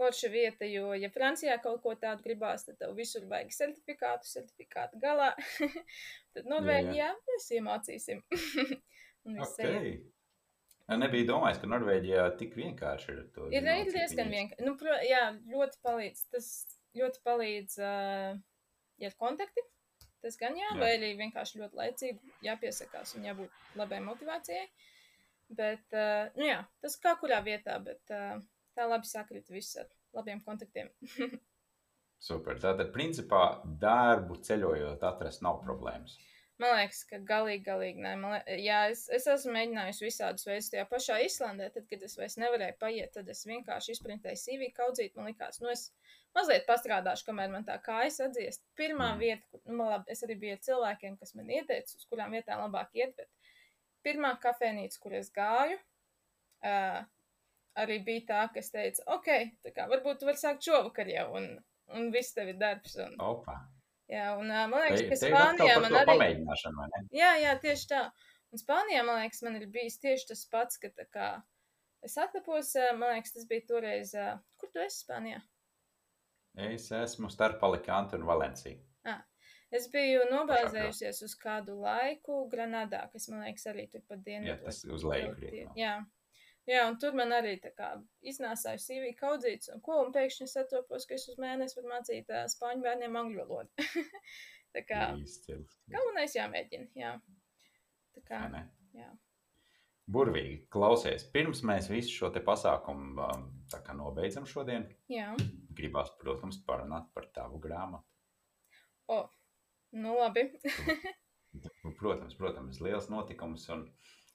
S2: forša vieta, jo, ja Francijā kaut ko tādu gribās, tad tev visur vajag certifikātu, certifikātu galā. tad Norvēģijā mēs iemācīsim. un viss okay. ejam.
S1: Nebija domājis, ka Norvēģijā tik vienkārši ir to.
S2: Ir, ir diezgan vienkārši. Nu, pro, jā, ļoti palīdz. Tas ļoti palīdz, uh, ja ir kontakti. Tas gan jā, jā, vai arī vienkārši ļoti laicīgi jāpiesakās un jābūt labai motivācijai. Bet, uh, nu jā, tas kā kurā vietā, bet uh, tā labi sakrīt viss ar labiem kontaktiem.
S1: Super. Tātad, principā, darbu ceļojot, atrast nav problēmas.
S2: Man liekas, ka galīgi, galīgi nē. Liek, jā, es, es esmu mēģinājusi visādus veidus. Tajā pašā Islandē, tad, kad es vairs nevarēju paiet, tad es vienkārši izprintēju CV kaudzīt. Man liekas, nu es mazliet pastrādāšu, kamēr man tā kājas atdziest. Pirmā mm. vieta, kur, nu, labi, es arī biju cilvēkiem, kas man ieteica, uz kurām vietām labāk iet, bet pirmā kafejnīca, kur es gāju, uh, arī bija tā, kas teica, ok, tā kā varbūt tu vari sākt šovakar jau, un, un viss tev ir darbs. Un...
S1: Opa.
S2: Jā, un man liekas, ka Spānijā man arī.
S1: Pamēģināšana, vai ne?
S2: Jā, jā, tieši tā. Un Spānijā, man liekas, man ir bijis tieši tas pats, ka tā kā es atlapos, man liekas, tas bija toreiz, kur tu esi Spānijā?
S1: Es esmu starp Alicantu un Valenciju.
S2: Ah, es biju nobāzējusies uz kādu laiku Granadā, kas, man liekas, arī tur pat dienvidu.
S1: Jā, tas uz leju krietni.
S2: Jā. Jā, un tur man arī tā kā iznāsāja CV kaudzīts un ko, un pēkšņi satopos, ka es uz mēnesi varu mācīt uh, spāņu bērniem angļu valodu. tā kā galvenais jāmēģina, jā. Tā kā,
S1: ne?
S2: jā.
S1: Burvīgi, klausies, pirms mēs visu šo te pasākumu tā kā nobeidzam šodien,
S2: jā.
S1: gribās, protams, parunāt par tavu grāmatu.
S2: O, nu labi.
S1: protams, protams, liels notikums un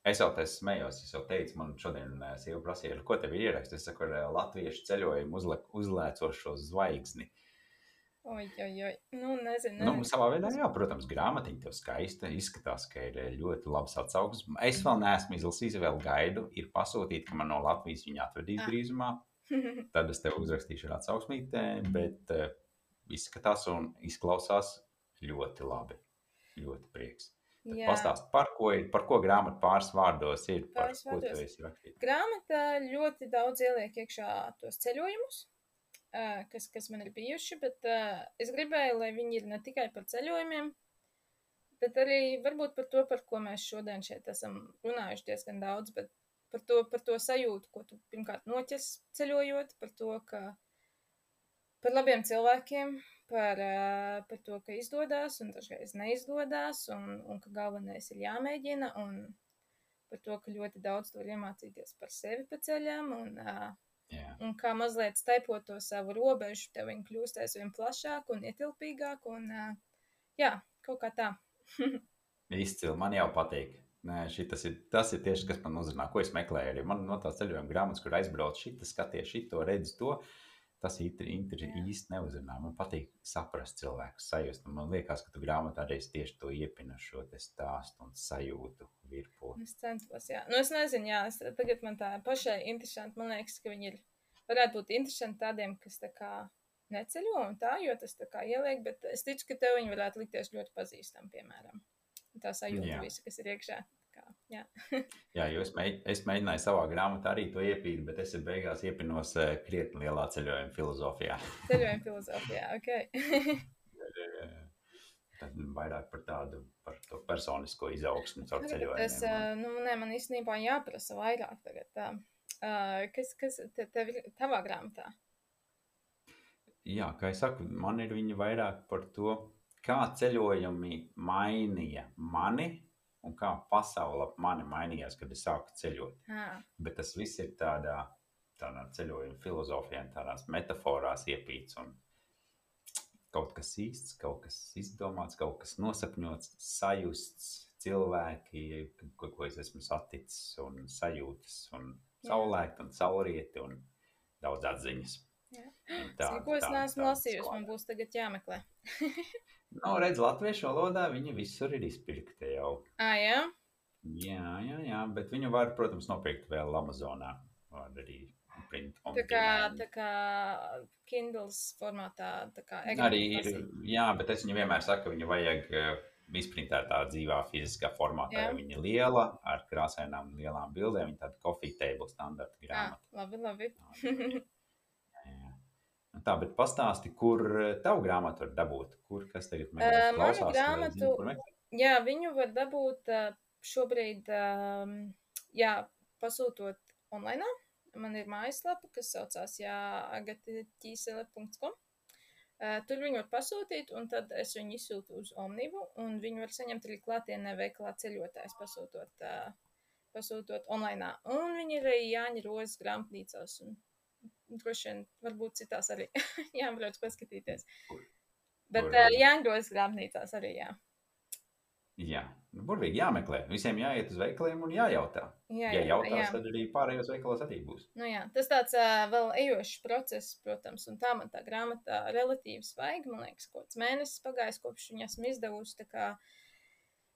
S1: Es jau tādu smējos, es jau teicu, man šodien eh, sieva prasīja, ko tev ir ierakstīt. Es saku, ar eh, latviešu ceļojumu uzle, uzlēcošo zvaigzni.
S2: Oi, oi, oi. Nu, nezinu,
S1: nezinu. Nu, savā veidā, jā, protams, grāmatiņa tev skaista. Izskatās, ka ir eh, ļoti labs atsauksmes. Es vēl neesmu izlasījis, vēl gaidu. Ir pasūtīta, ka man no Latvijas viņa atvedīs ah. drīzumā. Tad es tev uzrakstīšu ar atsauksmītē, bet izskatās un izklausās ļoti labi. Ļoti prieks. Pastāst, par ko par ko grāmata pāris vārdos ir, par pāris ko tu esi rakstījis.
S2: Grāmata ļoti daudz ieliek iekšā tos ceļojumus, kas, kas man ir bijuši, bet es gribēju, lai viņi ir ne tikai par ceļojumiem, bet arī varbūt par to, par ko mēs šodien šeit esam runājuši diezgan daudz, bet par to, par to sajūtu, ko tu pirmkārt noķers ceļojot, par to, ka par labiem cilvēkiem, par, par to, ka izdodas un dažreiz neizdodas, un, un ka galvenais ir jāmēģina, un par to, ka ļoti daudz to var iemācīties par sevi pa ceļam, un,
S1: yeah.
S2: un kā mazliet staipot to savu robežu, tev viņi kļūst aizvien plašāk un ietilpīgāk, un jā, kaut kā tā.
S1: Izcili, man jau patīk. Nē, šitas ir, tas ir tieši tas, kas man uzrunā, ko es meklēju. Arī man no tās ceļojuma grāmatas, kur aizbraucu, šitas skaties, šito redzu, to. Uh, tas īsti neuzrunā. Man patīk saprast cilvēku sajūtu. Man liekas, ka tu grāmatā arī tieši to iepina šo stāstu un sajūtu virpuli.
S2: Es centos, jā. Nu, es nezinu, jā, es, tagad man tā pašai interesanti. Man liekas, ka viņi ir, varētu būt interesanti tādiem, kas tā kā neceļo un tā, jo tas tā kā ieliek, bet es ticu, ka tev viņi varētu likties ļoti pazīstami, piemēram. Tā sajūta visa, kas ir iekšā. Jā.
S1: jā, jo es, mēģ, es mēģināju savā grāmatā arī to iepīt, bet es beigās iepinos uh, krietni lielā ceļojuma filozofijā.
S2: ceļojuma filozofijā, ok.
S1: Tad vairāk par tādu par personisko izaugsmu caur ceļojumu.
S2: Es, uh, nu, nē, man īstenībā jāprasa vairāk tagad. Tā. Uh, kas, kas te, tev ir tavā grāmatā?
S1: Jā, kā jau saku, man ir viņa vairāk par to, kā ceļojumi mainīja mani un kā pasaule ap mani mainījās, kad es sāku ceļot.
S2: Ah,
S1: Bet tas viss ir tādā, tādā ceļojuma filozofijā, tādās metaforās iepīts. Un kaut kas īsts, kaut kas izdomāts, kaut kas nosapņots, sajusts, cilvēki, ko, ko es esmu saticis, un sajūtas, un
S2: Jā.
S1: saulēkta, un saulrieti, un daudz atziņas.
S2: Jā.
S1: Un
S2: Zini, ko es neesmu lasījusi, man būs tagad jāmeklē.
S1: Nu, redz, latviešu valodā viņa visur ir izpirkta jau.
S2: Ah, jā?
S1: Jā, jā, jā, bet viņu var, protams, nopirkt vēl Amazonā. Var arī
S2: Tā kā, tā kā Kindles formātā, tā kā
S1: Arī ir, jā, bet es viņu vienmēr saku, ka viņu vajag eh, izprintētā dzīvā fiziskā formātā.
S2: Jā.
S1: Jo viņa liela, ar krāsainām lielām bildēm. Viņa tāda coffee table standarta grāmata.
S2: labi, labi.
S1: Tā, bet pastāsti, kur eh, tavu grāmatu var dabūt? Kur kas tagad man
S2: Ē, manu grāmatu-
S1: meklēt?
S2: Jā, viņu var dabūt šobrīd, jā, pasūtot online. Man ir mājaslapa, kas saucās agatiķīsele.com. Tur viņu var pasūtīt, un tad es viņu izsūtu uz Omnivu, un viņu var saņemt arī klātienē veikalā ceļotājs pasūtot, pasūtot online. Un viņi ir arī Jāņa Rozes grāmatnīcās, un droši vien varbūt citās arī jābrauc paskatīties. Bet Jāņa Rozes grāmatnīcās arī, jā.
S1: Jā, nu, burvīgi jāmeklē. Visiem jāiet uz veikaliem un jājautā.
S2: Jā,
S1: Ja jautās,
S2: jā.
S1: tad arī pārējos veikalos arī būs.
S2: Nu, jā, tas tāds uh, vēl ejošs process, protams, un tā man tā grāmata relatīvi svaiga. Man liekas, kaut mēnesis pagājis, kopš viņas esmu izdevusi. tā Kā,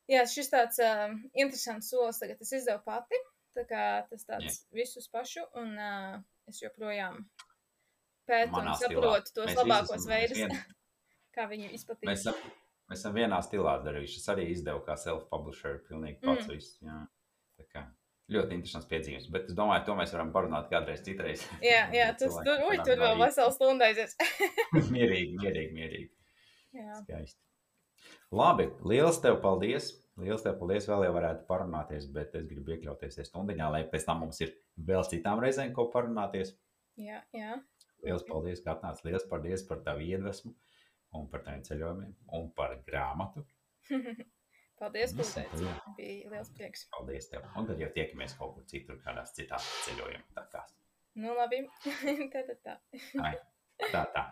S2: jā, šis tāds uh, interesants solis tagad es izdevu pati. Tā kā tas tāds visus pašu, un uh, es joprojām pētu
S1: Manā
S2: un
S1: stilā.
S2: saprotu tos
S1: Mēs
S2: labākos veidus,
S1: vien-
S2: kā viņu izplatīt.
S1: Mēs esam, mēs esam vienā stilā darījuši. Es arī izdevu kā self-publisher, pilnīgi pats mm. viss. Jā. Tā kā ļoti interesants piedzīvums. Bet es domāju, to mēs varam parunāt kādreiz citreiz.
S2: Jā, jā, tas tur, uj, tur vēl vesels stunda aizies.
S1: mierīgi, mierīgi, mierīgi.
S2: jā.
S1: Skaisti. Labi, liels tev paldies. Liels tev paldies. Vēl jau varētu parunāties, bet es gribu iekļauties stundiņā, lai pēc tam mums ir vēl citām reizēm, ko parunāties.
S2: jā, jā.
S1: Liels paldies, ka atnācāt. Liels paldies par tavu iedvesmu un par taviem ceļojumiem un par grāmatu.
S2: Paldies,
S1: Visu,
S2: Kulteic.
S1: jā.
S2: Bija liels prieks.
S1: Paldies tev. Un tad jau tiekamies kaut kur citur, kādās citās ceļojuma takās.
S2: Nu, labi. tā, tā, tā.
S1: Tā, tā.